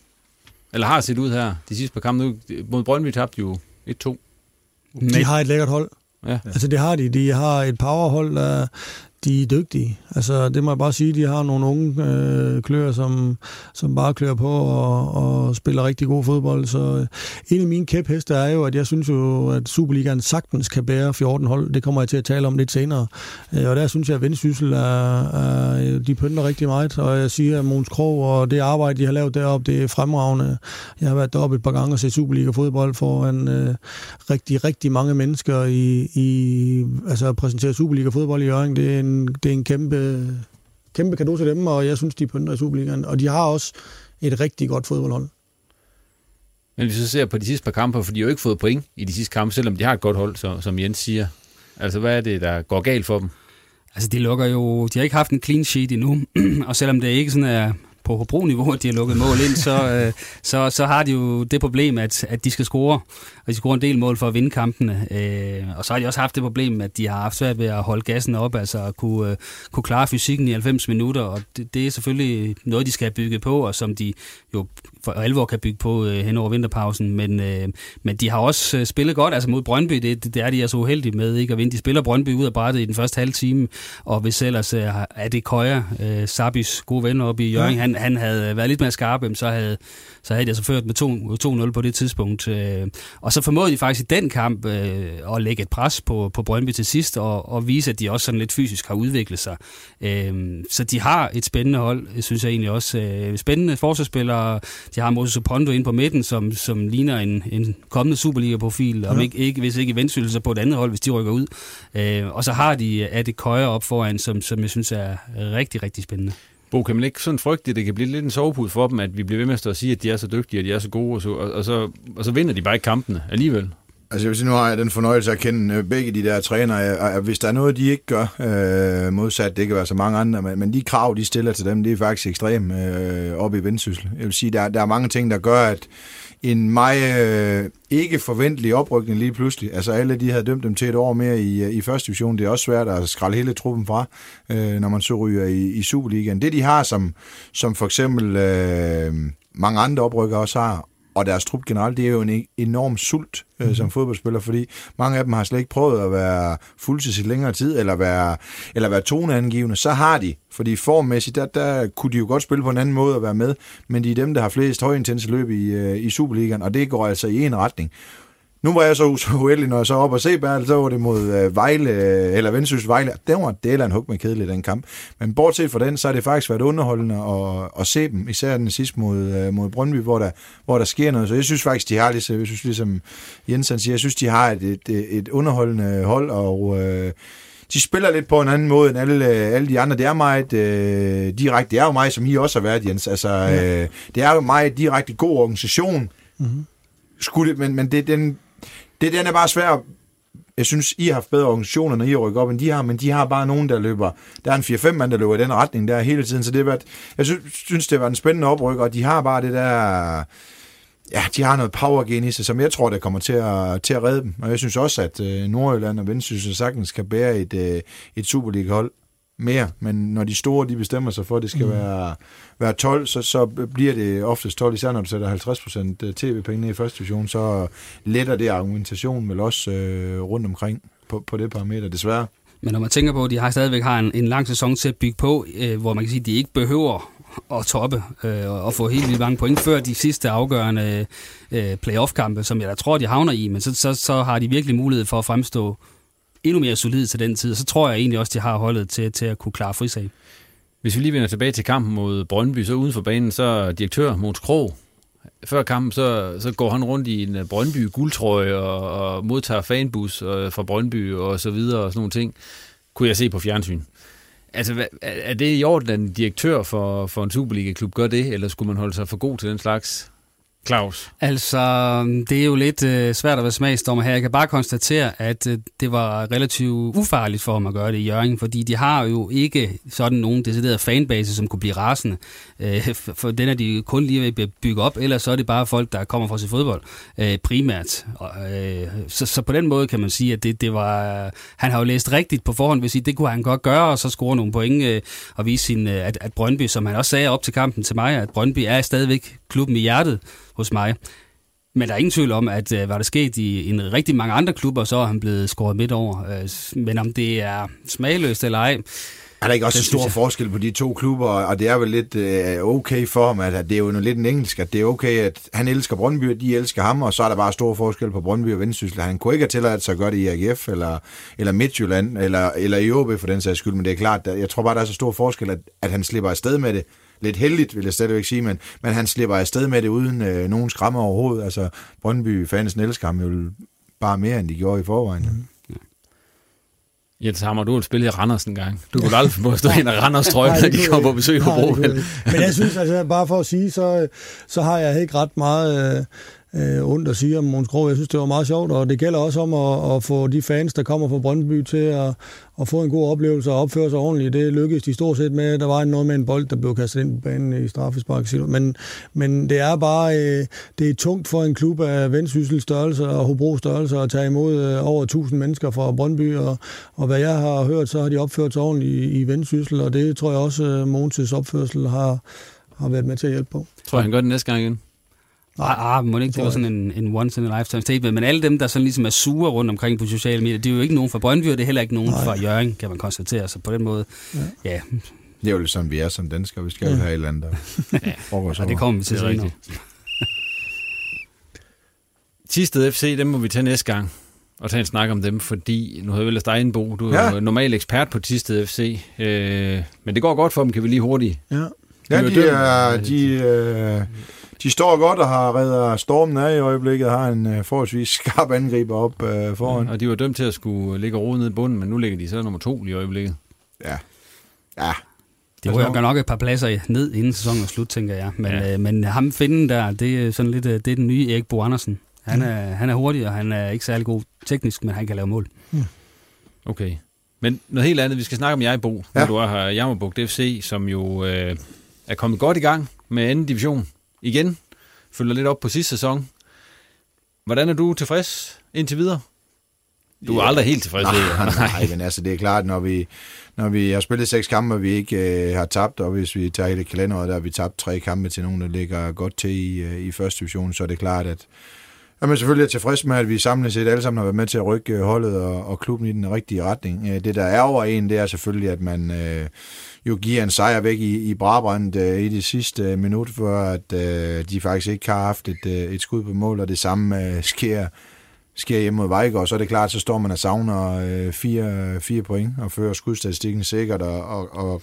Eller har set ud her de sidste par kampe nu? Mod Brøndby tabte jo 1-2. De har et lækkert hold. Ja. Altså det har de. De har et powerhold, der de er dygtige. Altså det må jeg bare sige, de har nogle unge øh, klør, som, som bare klør på og, og spiller rigtig god fodbold. Så øh, en af mine kæpheste er jo, at jeg synes jo, at Superligaen sagtens kan bære 14 hold. Det kommer jeg til at tale om lidt senere. Øh, og der synes jeg, at Vendsyssel er, er, øh, de pynter rigtig meget. Og jeg siger, at Måns Krog og det arbejde, de har lavet deroppe, det er fremragende. Jeg har været deroppe et par gange og set Superliga-fodbold foran øh, rigtig, rigtig mange mennesker i, i altså at præsentere Superliga-fodbold i Jørgen. Det er en en, det er en kæmpe, kæmpe kado til dem, og jeg synes, de pynter i Superligaen. Og de har også et rigtig godt fodboldhold. Men hvis vi så ser på de sidste par kampe, for de har jo ikke fået point i de sidste kampe, selvom de har et godt hold, så, som Jens siger. Altså, hvad er det, der går galt for dem? Altså, de lukker jo... De har ikke haft en clean sheet endnu, (clears throat) og selvom det ikke sådan er på Hobro-niveau, at de har lukket mål ind, så, øh, så, så har de jo det problem, at, at de skal score, og de scorer en del mål for at vinde kampene. Øh, og så har de også haft det problem, at de har haft svært ved at holde gassen op, altså at kunne, øh, kunne klare fysikken i 90 minutter, og det, det er selvfølgelig noget, de skal have bygget på, og som de jo for alvor kan bygge på øh, hen over vinterpausen, men, øh, men de har også øh, spillet godt, altså mod Brøndby, det, det er de er så uheldige med ikke at vinde. De spiller Brøndby ud af brættet i den første halve time, og hvis ellers øh, er det Køjer, øh, Sabis gode venner oppe i Jørgen, ja. han, han havde været lidt mere skarp, så havde, så havde de altså ført med 2-0 på det tidspunkt. Øh, og så formåede de faktisk i den kamp øh, at lægge et pres på, på Brøndby til sidst, og, og vise, at de også sådan lidt fysisk har udviklet sig. Øh, så de har et spændende hold, synes jeg egentlig også. Øh, spændende forsvarsspillere. De har Moses Opondo ind på midten, som, som ligner en, en kommende Superliga-profil, ja. om ikke, ikke, hvis ikke i vendsyssel, så på et andet hold, hvis de rykker ud. Øh, og så har de Køjer op foran, som, som jeg synes er rigtig, rigtig spændende. Bo, kan man ikke sådan frygte, at det kan blive lidt en sovepude for dem, at vi bliver ved med at stå og sige, at de er så dygtige, og de er så gode, og så, og, og så, og så vinder de bare ikke kampene alligevel? Altså jeg vil sige, nu har jeg den fornøjelse at kende øh, begge de der trænere, og hvis der er noget, de ikke gør, øh, modsat, det kan være så mange andre, men, men de krav, de stiller til dem, det er faktisk ekstremt øh, oppe i vendsyssel. Jeg vil sige, der, der er mange ting, der gør, at en meget øh, ikke forventelig oprykning lige pludselig. Altså alle de havde dømt dem til et år mere i, øh, i første division. Det er også svært at skralde hele truppen fra, øh, når man så ryger i, i Superligaen. Det de har, som, som for eksempel øh, mange andre oprykker også har, og deres trup generelt, det er jo en enorm sult øh, mhm. som fodboldspiller, fordi mange af dem har slet ikke prøvet at være fuldtids i længere tid, eller være, eller være toneangivende. Så har de, fordi formmæssigt, der, der kunne de jo godt spille på en anden måde at være med, men de er dem, der har flest højintense løb i, øh, i Superligaen, og det går altså i en retning. Nu var jeg så, uheldig, når jeg så op og se Bertel, så var det mod øh, Vejle, øh, eller Vendsyssel Vejle. Den var del af en hug med kedelig, den kamp. Men bortset fra den, så har det faktisk været underholdende at, at se dem, især den sidste mod, øh, mod Brøndby, hvor der, hvor der sker noget. Så jeg synes faktisk, de har, ligesom, jeg synes, ligesom Jensen siger, jeg synes, de har et, et, et underholdende hold, og øh, de spiller lidt på en anden måde end alle, alle de andre. Det er meget øh, direkte. Det er jo mig, som I også har været, Jens. Altså, øh, det er jo meget direkte god organisation. Mm-hmm. Skulle det, men, men det, den, det, den er bare svær. Jeg synes, I har haft bedre organisationer, når I rykker op, end de har, men de har bare nogen, der løber. Der er en 4-5 mand, der løber i den retning der hele tiden, så det har været, jeg synes, det var en spændende oprykker, og de har bare det der ja, de har noget power gen i sig, som jeg tror, der kommer til at, til at redde dem. Og jeg synes også, at øh, Nordjylland og Vendsyssel sagtens kan bære et, øh, et Superliga-hold mere, men når de store de bestemmer sig for, at det skal mm. være, være 12, så, så bliver det oftest 12, især når du sætter 50% øh, tv-penge i første division, så letter det argumentationen vel også øh, rundt omkring på, på det parameter, desværre. Men når man tænker på, at de har stadigvæk har en, en lang sæson til at bygge på, øh, hvor man kan sige, at de ikke behøver at toppe øh, og få helt vildt mange point før de sidste afgørende øh, playoff-kampe, som jeg da tror, de havner i, men så, så, så har de virkelig mulighed for at fremstå endnu mere solid til den tid, så tror jeg egentlig også, de har holdet til, til at kunne klare frisag. Hvis vi lige vender tilbage til kampen mod Brøndby, så uden for banen, så direktør Måns Krog, før kampen, så, så går han rundt i en Brøndby guldtrøje og, og modtager fanbus og, fra Brøndby og så videre og sådan nogle ting, kunne jeg se på fjernsyn. Altså, er det i orden, at en direktør for, for en Superliga-klub gør det, eller skulle man holde sig for god til den slags? Claus? Altså, det er jo lidt øh, svært at være smagsdommer her. Jeg kan bare konstatere, at øh, det var relativt ufarligt for ham at gøre det i Jørgen, fordi de har jo ikke sådan nogen decideret fanbase, som kunne blive rasende. Øh, for den er de kun lige ved at bygge op, ellers så er det bare folk, der kommer fra sit fodbold øh, primært. Øh, så, så på den måde kan man sige, at det, det var... Han har jo læst rigtigt på forhånd, hvis det kunne han godt gøre, og så score nogle point øh, og vise sin, øh, at, at Brøndby, som han også sagde op til kampen til mig, at Brøndby er stadigvæk klubben i hjertet hos mig. Men der er ingen tvivl om, at øh, var der sket i en rigtig mange andre klubber, så er han blevet skåret midt over. Øh, men om det er smagløst eller ej, er der ikke også stor forskel på de to klubber, og det er vel lidt øh, okay for ham, at det er jo lidt en engelsk, at det er okay, at han elsker Brøndby, og de elsker ham, og så er der bare stor forskel på Brøndby og Vendsyssel. Han kunne ikke have tilladt sig at gøre det i AGF, eller, eller Midtjylland, eller, eller i OB for den sags skyld, men det er klart, jeg tror bare, der er så stor forskel, at, at han slipper afsted med det, lidt heldigt, vil jeg stadigvæk sige, men, men han slipper afsted med det uden øh, nogen skræmme overhovedet. Altså, Brøndby fans elsker ham jo bare mere, end de gjorde i forvejen. Mm. Jens Hammer, du har spillet i Randers en gang. Du kunne aldrig få at stå ind af (laughs) Randers trøje, når de kommer på besøg på Bro. Men jeg synes, altså, bare for at sige, så, så har jeg ikke ret meget... Øh, øh, ondt at sige om Måns Krog. Jeg synes, det var meget sjovt, og det gælder også om at, at få de fans, der kommer fra Brøndby, til at, at få en god oplevelse og opføre sig ordentligt. Det lykkedes de stort set med. Der var noget med en bold, der blev kastet ind på banen i straffespark. Men, men det er bare øh, det er tungt for en klub af Vendsyssel størrelse og Hobro størrelse at tage imod øh, over 1000 mennesker fra Brøndby, og, og hvad jeg har hørt, så har de opført sig ordentligt i, i Vendsyssel, og det tror jeg også, øh, Måns' opførsel har, har været med til at hjælpe på. Tror jeg, han gør det næste gang igen? Ah, ah, må det ikke, det var sådan en, en once in a lifetime statement, men alle dem, der sådan ligesom er sure rundt omkring på sociale medier, det er jo ikke nogen fra Brøndby, og det er heller ikke nogen Nej. fra Jørgen, kan man konstatere. Så på den måde, ja. ja. Det er jo sådan, vi er som danskere. Vi skal jo ja. have et eller andet, der (laughs) ja. og det kommer vi til senere. Tisted (laughs) FC, dem må vi tage næste gang og tage en snak om dem, fordi nu har jeg vel dig en Bo, du er ja. normal ekspert på Tisted FC, øh, men det går godt for dem, kan vi lige hurtigt. Ja, ja de, er, de, øh, de står godt og har reddet stormen af i øjeblikket, har en uh, forholdsvis (laughs) skarp angriber op uh, foran. Ja, og de var dømt til at skulle ligge og rode ned i bunden, men nu ligger de så nummer to i øjeblikket. Ja. Ja. Det ryger nok et par pladser ned inden sæsonen er slut, tænker jeg. Men, ja. øh, men ham finden der, det er sådan lidt det er den nye Erik Bo Andersen. Han er, han er hurtig, og han er ikke særlig god teknisk, men han kan lave mål. Mm. Okay. Men noget helt andet, vi skal snakke om jeg, Bo, ja. når du er her Jammerbugt FC, som jo øh, er kommet godt i gang med anden division igen. Følger lidt op på sidste sæson. Hvordan er du tilfreds indtil videre? Du er ja. aldrig helt tilfreds. Nej, nej, nej, men altså det er klart, når vi, når vi har spillet seks kampe, og vi ikke øh, har tabt, og hvis vi tager hele kalenderet, der har vi tabt tre kampe til nogen, der ligger godt til i, øh, i første division, så er det klart, at at er selvfølgelig tilfreds med, at vi samlet set alle sammen har været med til at rykke øh, holdet og, og klubben i den rigtige retning. Øh, det, der er over en, det er selvfølgelig, at man... Øh, jo giver en sejr væk i, i Brabrand øh, i det sidste øh, minut, for at øh, de faktisk ikke har haft et, øh, et skud på mål, og det samme øh, sker, sker hjemme mod Vejgaard, så er det klart, så står man og savner øh, fire, fire point og fører skudstatistikken sikkert og, og, og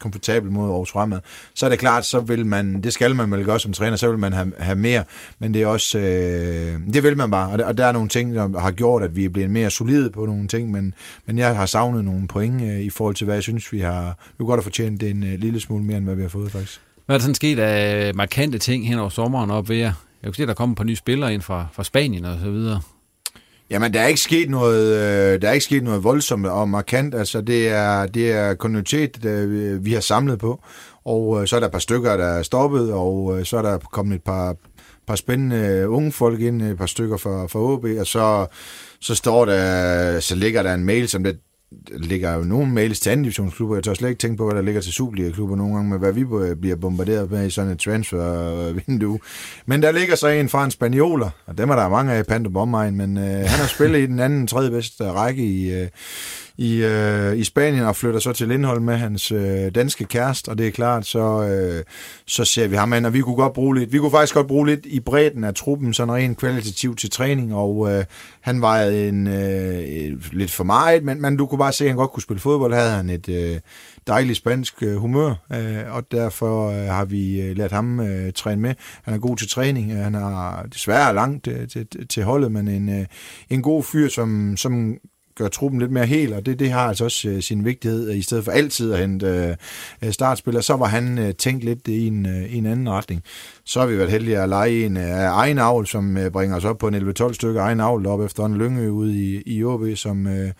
komfortabel mod Aarhus Fremad, så er det klart, så vil man, det skal man vel gøre som træner, så vil man have, have mere, men det er også, øh, det vil man bare, og der, og der er nogle ting, der har gjort, at vi er blevet mere solide på nogle ting, men, men jeg har savnet nogle point øh, i forhold til, hvad jeg synes, vi har, vi godt have fortjent en øh, lille smule mere, end hvad vi har fået faktisk. Hvad er der sådan sket af markante ting hen over sommeren op ved jer? Jeg kunne se, at der kommer på nye spillere ind fra, fra Spanien og så videre. Jamen, der er ikke sket noget, øh, der er ikke sket noget voldsomt og markant. Altså, det er, det er kontinuitet, øh, vi har samlet på. Og øh, så er der et par stykker, der er stoppet, og øh, så er der kommet et par, par spændende unge folk ind, et par stykker fra, fra OB, og så, så står der, så ligger der en mail, som det, ligger jo nogle mails til anden divisionsklubber. Jeg tør slet ikke tænke på, hvad der ligger til Superliga-klubber nogle gange, med hvad vi bliver bombarderet med i sådan et transfer-vindue. Men der ligger så en fra en spanioler, og dem er der mange af i Panto men øh, han har spillet i den anden tredje bedste række i, øh, i, øh, i Spanien og flytter så til Lindholm med hans øh, danske kæreste, og det er klart, så, øh, så ser vi ham an, og vi kunne godt bruge lidt, vi kunne faktisk godt bruge lidt i bredden af truppen, sådan rent kvalitativt til træning, og øh, han var en, øh, lidt for meget, men, men du kunne bare se, at han godt kunne spille fodbold, havde han et øh, dejligt spansk øh, humør, øh, og derfor øh, har vi øh, ladt ham øh, træne med. Han er god til træning, øh, han er desværre langt øh, til, til holdet, men en, øh, en god fyr, som, som gøre truppen lidt mere hel, og det, det har altså også øh, sin vigtighed, i stedet for altid at hente uh, startspillere, så var han uh, tænkt lidt i en, i en anden retning. Så har vi været heldige at lege en af egen avl, som uh, bringer os op på en 11-12 stykke egen avl op efter en lynge ude i, i OB, som øh,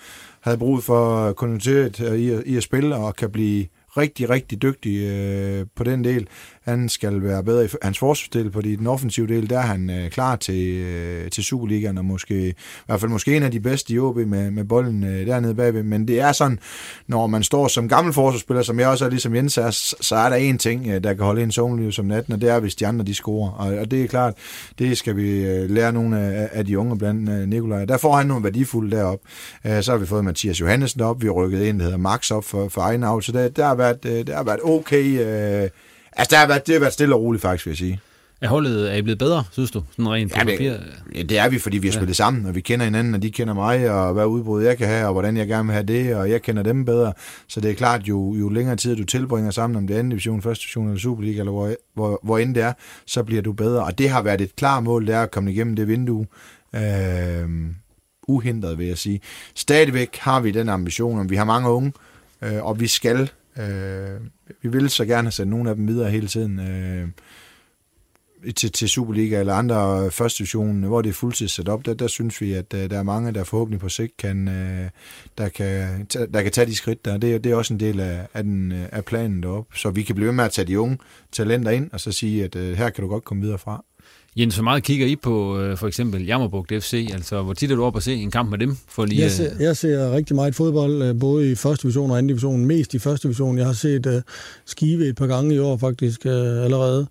havde brug for kontinuitet i, i at spille og kan blive rigtig, rigtig dygtig øh, på den del. Han skal være bedre i hans forsvarsdel, fordi den offensive del, der er han øh, klar til, øh, til Superligaen, og måske, i hvert fald måske en af de bedste i OB med, med bolden øh, dernede bagved. Men det er sådan, når man står som gammel forsvarsspiller, som jeg også er ligesom Jens er, så er der en ting, øh, der kan holde en sovnliv som natten, og det er, hvis de andre de scorer. Og, og det er klart, det skal vi øh, lære nogle af, af de unge blandt øh, Nikolaj. Der får han nogle værdifulde derop. Øh, så har vi fået Mathias Johannesen op, vi har rykket ind, der hedder Max op for, for egen så der, der, har været, øh, der har været okay... Øh, Altså, der har været, det har været stille og roligt, faktisk, vil jeg sige. Er holdet er I blevet bedre, synes du? Sådan rent ja, det, ja, det er vi, fordi vi har spillet ja. sammen, og vi kender hinanden, og de kender mig, og hvad udbrud jeg kan have, og hvordan jeg gerne vil have det, og jeg kender dem bedre. Så det er klart, jo, jo længere tid du tilbringer sammen, om det er anden division, første division eller Superliga, eller hvor, hvor, hvor end det er, så bliver du bedre. Og det har været et klart mål, det er at komme igennem det vindue. Øh, uhindret, vil jeg sige. Stadigvæk har vi den ambition, om vi har mange unge, øh, og vi skal, øh, vi vil så gerne have sendt nogle af dem videre hele tiden. Øh, til, til Superliga eller andre første division, hvor det er fuldtids sat op, der, der synes vi, at øh, der er mange, der forhåbentlig på sigt kan, øh, der kan, der kan tage de skridt der. Det, det er også en del af, af, den, øh, af planen deroppe. Så vi kan blive ved med at tage de unge talenter ind, og så sige, at her kan du godt komme videre fra. Jens, hvor meget kigger I på for eksempel Jammerbugt FC? Altså, hvor tit er du oppe at se en kamp med dem? For lige, jeg, ser, jeg ser rigtig meget fodbold, både i første division og anden division. Mest i første division. Jeg har set uh, Skive et par gange i år faktisk uh, allerede.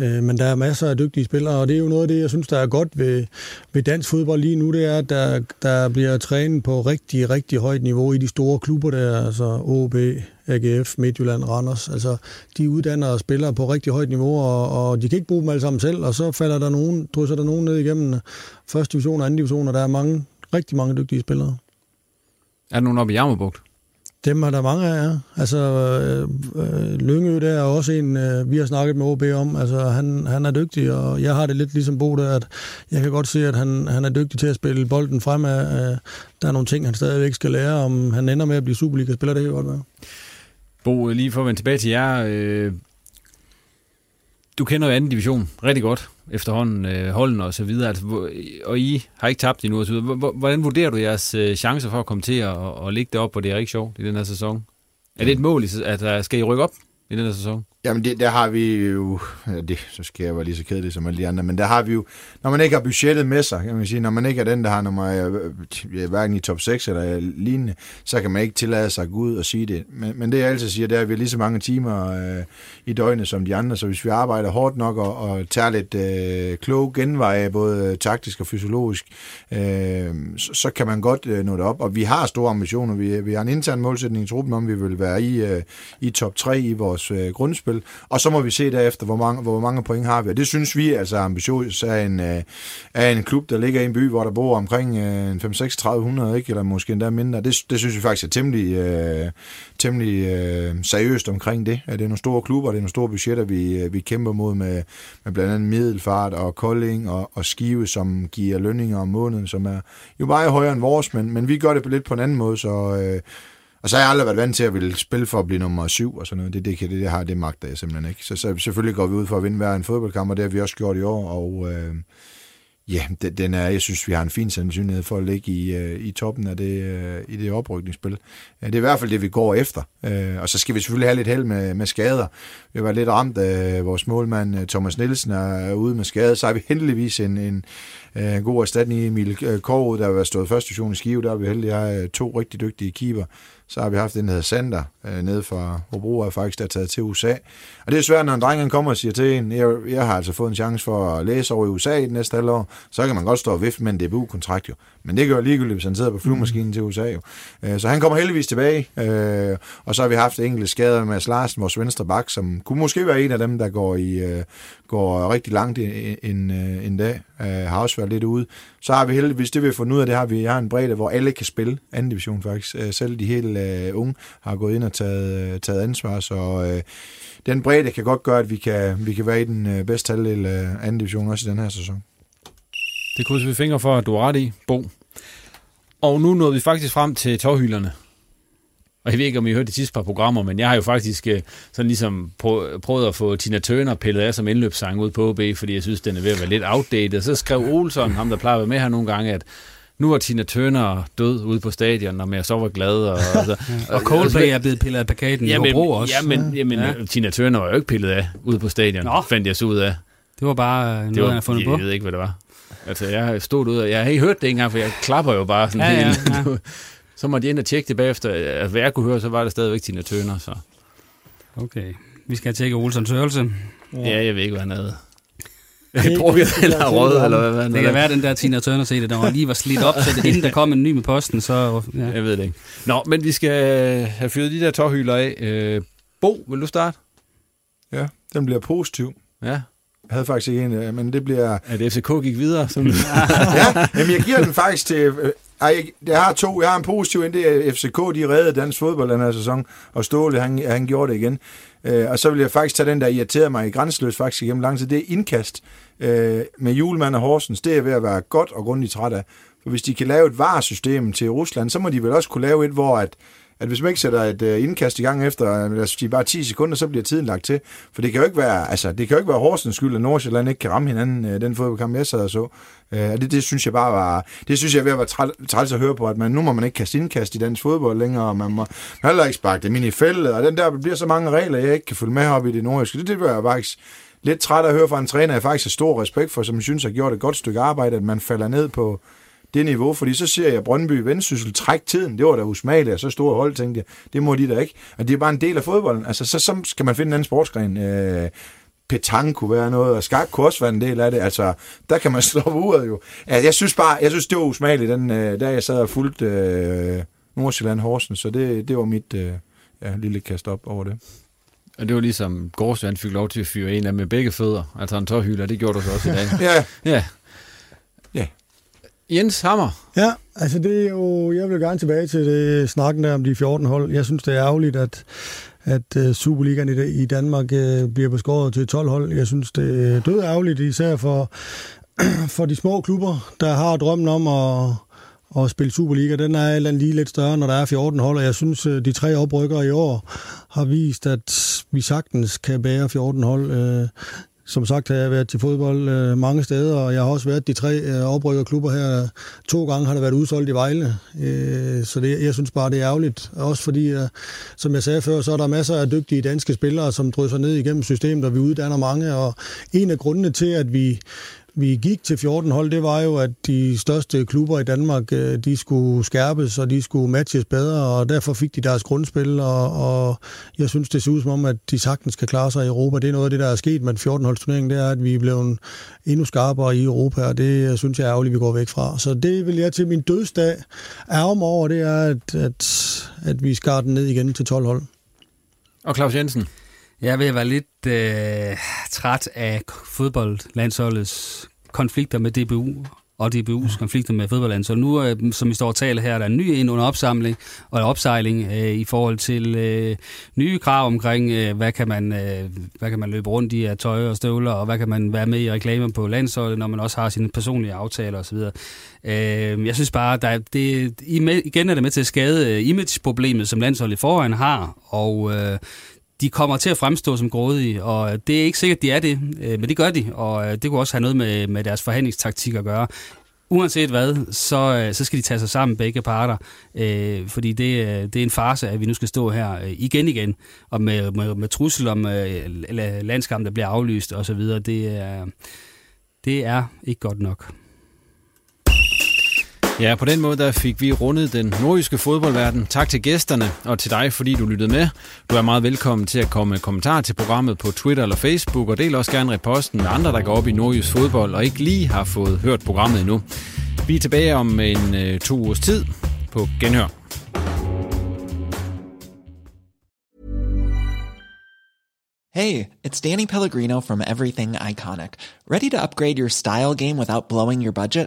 Øh, men der er masser af dygtige spillere, og det er jo noget af det, jeg synes, der er godt ved, ved dansk fodbold lige nu, det er, at der, der bliver trænet på rigtig, rigtig højt niveau i de store klubber der, altså OB, AGF, Midtjylland, Randers. Altså, de uddanner og spiller på rigtig højt niveau, og, og de kan ikke bruge dem alle sammen selv, og så falder der nogen, drysser der nogen ned igennem første division og anden division, og der er mange, rigtig mange dygtige spillere. Er der nogen oppe i Jammerbugt? Dem er der mange af, ja. Altså, øh, øh, Lyngø, der er også en, øh, vi har snakket med OB om. Altså, han, han er dygtig, og jeg har det lidt ligesom Bo der, at jeg kan godt se, at han, han er dygtig til at spille bolden fremad. Øh, der er nogle ting, han stadigvæk skal lære, om han ender med at blive Superliga-spiller, det kan godt være. Bo, øh, lige for at vende tilbage til jer. Øh, du kender jo anden division rigtig godt efterhånden, øh, holdene og så videre, altså, og I har ikke tabt endnu og så videre. Hvordan vurderer du jeres øh, chancer for at komme til at, at ligge deroppe, hvor det er rigtig sjovt i den her sæson? Er det et mål, at der skal I rykke op i den her sæson? Jamen, det, der har vi jo... Ja, det, så skal jeg være lige så kedelig som alle de andre, men der har vi jo... Når man ikke har budgettet med sig, kan man sige, når man ikke er den, der har nummer, ja, hverken i top 6 eller lignende, så kan man ikke tillade sig at gå ud og sige det. Men, men det jeg altid siger, det er, at vi har lige så mange timer øh, i døgnet som de andre, så hvis vi arbejder hårdt nok og, og tager lidt øh, klog genveje, både taktisk og fysiologisk, øh, så, så kan man godt øh, nå det op. Og vi har store ambitioner. Vi, vi har en intern målsætning i truppen om, vi vil være i, øh, i top 3 i vores øh, grundspil, slutspil, og så må vi se derefter, hvor mange, hvor mange point har vi. Og det synes vi altså ambitiøst af en, øh, af en klub, der ligger i en by, hvor der bor omkring øh, 5-6-300, ikke? eller måske endda mindre. Det, det synes vi faktisk er temmelig, øh, temmelig øh, seriøst omkring det. At det er nogle store klubber, det er nogle store budgetter, vi, øh, vi kæmper mod med, med blandt andet Middelfart og Kolding og, og Skive, som giver lønninger om måneden, som er jo meget højere end vores, men, men vi gør det lidt på en anden måde, så... Øh, og så har jeg aldrig været vant til at ville spille for at blive nummer syv og sådan noget. Det, det, det, det har det magter jeg simpelthen ikke. Så, så selvfølgelig går vi ud for at vinde hver en fodboldkamp, og det har vi også gjort i år. Og øh, ja, det, den er, jeg synes, vi har en fin sandsynlighed for at ligge i, øh, i toppen af det, øh, i det oprykningsspil. Øh, det er i hvert fald det, vi går efter. Øh, og så skal vi selvfølgelig have lidt held med, med skader. Vi har været lidt ramt af vores målmand øh, Thomas Nielsen er ude med skade. Så har vi heldigvis en, en, en god erstatning i Emil Kårud, der har været stået første station i Skive. Der har vi heldigvis har to rigtig dygtige keeper. Så har vi haft en, der hedder Sander, øh, nede fra Hobro, er faktisk der er taget til USA. Og det er svært, når en dreng kommer og siger til en, jeg, jeg har altså fået en chance for at læse over i USA i det næste halvår, så kan man godt stå og vifte med en DBU-kontrakt jo. Men det gør ligegyldigt, hvis han sidder på flyvemaskinen mm. til USA jo. Øh, så han kommer heldigvis tilbage, øh, og så har vi haft enkelte skader med Larsen, vores venstre bak, som kunne måske være en af dem, der går, i, øh, går rigtig langt en, øh, en dag, øh, har også været lidt ude. Så har vi heldigvis, det vi har fundet ud af, det har vi, jeg har en bredde, hvor alle kan spille anden division faktisk. Øh, selv de helt unge har gået ind og taget, taget ansvar, så den bredde kan godt gøre, at vi kan, vi kan være i den bedste halvdel af anden division også i den her sæson. Det krydser vi fingre for, at du er ret i, Bo. Og nu nåede vi faktisk frem til tårhylderne. Og jeg ved ikke, om I hørte de sidste par programmer, men jeg har jo faktisk øh, sådan ligesom prøvet at få Tina Turner pillet af som indløbssang ud på OB, fordi jeg synes, den er ved at være lidt outdated. Så skrev Olsen, ham der plejer at være med her nogle gange, at nu er Tina Turner død ude på stadion, og jeg så var glad. Og, altså, ja. og Coldplay er blevet pillet af plakaten ja, men, også. Ja, men, ja. Tina Turner var jo ikke pillet af ude på stadion, Nå. fandt jeg så ud af. Det var bare noget, det var, jeg har fundet jeg på. Jeg ved ikke, hvad det var. Altså, jeg stået ud, og jeg har ikke hørt det engang, for jeg klapper jo bare sådan ja, helt. Ja, ja. (laughs) så måtte jeg ind og tjekke det bagefter. Altså, hvad jeg kunne høre, så var det stadigvæk Tina Turner, så... Okay. Vi skal tjekke Olsens hørelse. Ja. ja, jeg ved ikke, hvad han havde. Drukket eller rød, eller hvad Det kan være, den der Tina Turner CD, der lige var slidt op, så det, inden der kom en ny med posten, så... Ja. Jeg ved det ikke. Nå, men vi skal have fyret de der tårhylder af. Øh, Bo, vil du starte? Ja, den bliver positiv. Ja. Jeg havde faktisk ikke en, øh, men det bliver... At FCK gik videre? Som... (laughs) ja, jamen jeg giver den faktisk til... Ej, jeg har to. Jeg har en positiv ind, det er FCK, de reddede dansk fodbold den her sæson, og Ståle, han, han gjorde det igen. Øh, og så vil jeg faktisk tage den, der irriterede mig i grænseløs faktisk igennem lang tid, det er indkast øh, med julemand og Horsens. Det er ved at være godt og grundigt træt af. For hvis de kan lave et varesystem til Rusland, så må de vel også kunne lave et, hvor at, at hvis man ikke sætter et øh, indkast i gang efter øh, lad os sige, bare 10 sekunder, så bliver tiden lagt til. For det kan jo ikke være, altså, det kan jo ikke være Horsens skyld, at Nordsjælland ikke kan ramme hinanden øh, den fodboldkamp, jeg sad og så. Øh, og det, det, synes jeg bare var, det synes jeg er ved at være træls at høre på, at man, nu må man ikke kaste indkast i dansk fodbold længere, og man må heller ikke sparke dem ind i fældet, og den der bliver så mange regler, jeg ikke kan følge med op i det nordiske. Det, det bliver jeg faktisk lidt træt at høre fra en træner, jeg faktisk har stor respekt for, som jeg synes har gjort et godt stykke arbejde, at man falder ned på, det niveau, fordi så ser jeg Brøndby Vendsyssel træk tiden. Det var da usmageligt, og så store hold, tænkte jeg. Det må de da ikke. Og det er bare en del af fodbolden. Altså, så, så skal man finde en anden sportsgren. Øh, petang kunne være noget, og skak kunne også være en del af det. Altså, der kan man (laughs) slå uret jo. Altså, jeg synes bare, jeg synes, det var usmageligt, den, øh, der jeg sad og fulgte øh, Nordsjælland Horsen, så det, det var mit øh, ja, lille kast op over det. Og det var ligesom Gårdsvand fik lov til at fyre en af med begge fødder, altså en tårhylder, det gjorde du så også i dag. (laughs) ja. Ja. Ja. Jens Hammer. Ja, altså det er jo, jeg vil gerne tilbage til det snakken der om de 14 hold. Jeg synes, det er ærgerligt, at, at øh, Superligaen i, i Danmark øh, bliver beskåret til 12 hold. Jeg synes, det er død ærgerligt, især for, (clears throat) for de små klubber, der har drømmen om at, at spille Superliga. Den er eller lige lidt større, når der er 14 hold, og jeg synes, øh, de tre oprykkere i år har vist, at vi sagtens kan bære 14 hold. Som sagt har jeg været til fodbold øh, mange steder, og jeg har også været de tre øh, oprykkerklubber her. To gange har der været udsolgt i Vejle, øh, så det, jeg synes bare, det er ærgerligt. Også fordi, øh, som jeg sagde før, så er der masser af dygtige danske spillere, som drysser ned igennem systemet, og vi uddanner mange. Og en af grundene til, at vi vi gik til 14 hold, det var jo, at de største klubber i Danmark, øh, de skulle skærpes, og de skulle matches bedre, og derfor fik de deres grundspil, og, og jeg synes, det ser ud som om, at de sagtens kan klare sig i Europa. Det er noget af det, der er sket med 14-holdsturneringen, det er, at vi er blevet endnu skarpere i Europa, og det synes jeg er ærgerligt, vi går væk fra. Så det vil jeg til min dødsdag ærge mig over, det er, at, at, at vi skar den ned igen til 12 hold. Og Claus Jensen? Jeg vil være lidt øh, træt af fodboldlandsholdets konflikter med DBU og DBU's konflikter med fodboldlandsholdet. Nu, øh, som vi står og taler her, er der en ny ind under opsamling og opsejling øh, i forhold til øh, nye krav omkring, øh, hvad, kan man, øh, hvad kan man løbe rundt i af tøj og støvler, og hvad kan man være med i reklamer på landsholdet, når man også har sine personlige aftaler osv. Øh, jeg synes bare, der, det, igen er det med til at skade øh, imageproblemet, som landsholdet i forvejen har, og øh, de kommer til at fremstå som grådige, og det er ikke sikkert, de er det, øh, men det gør de, og øh, det kunne også have noget med, med deres forhandlingstaktik at gøre. Uanset hvad, så, øh, så skal de tage sig sammen begge parter, øh, fordi det, det er en farse, at vi nu skal stå her igen igen, og med, med, med trussel om øh, landskampen, der bliver aflyst osv., det er, det er ikke godt nok. Ja, på den måde der fik vi rundet den nordjyske fodboldverden. Tak til gæsterne og til dig, fordi du lyttede med. Du er meget velkommen til at komme med kommentar til programmet på Twitter eller Facebook, og del også gerne reposten med andre, der går op i nordjysk fodbold og ikke lige har fået hørt programmet endnu. Vi er tilbage om en øh, to ugers tid på Genhør. Hey, it's Danny Pellegrino from Everything Iconic. Ready to upgrade your style game without blowing your budget?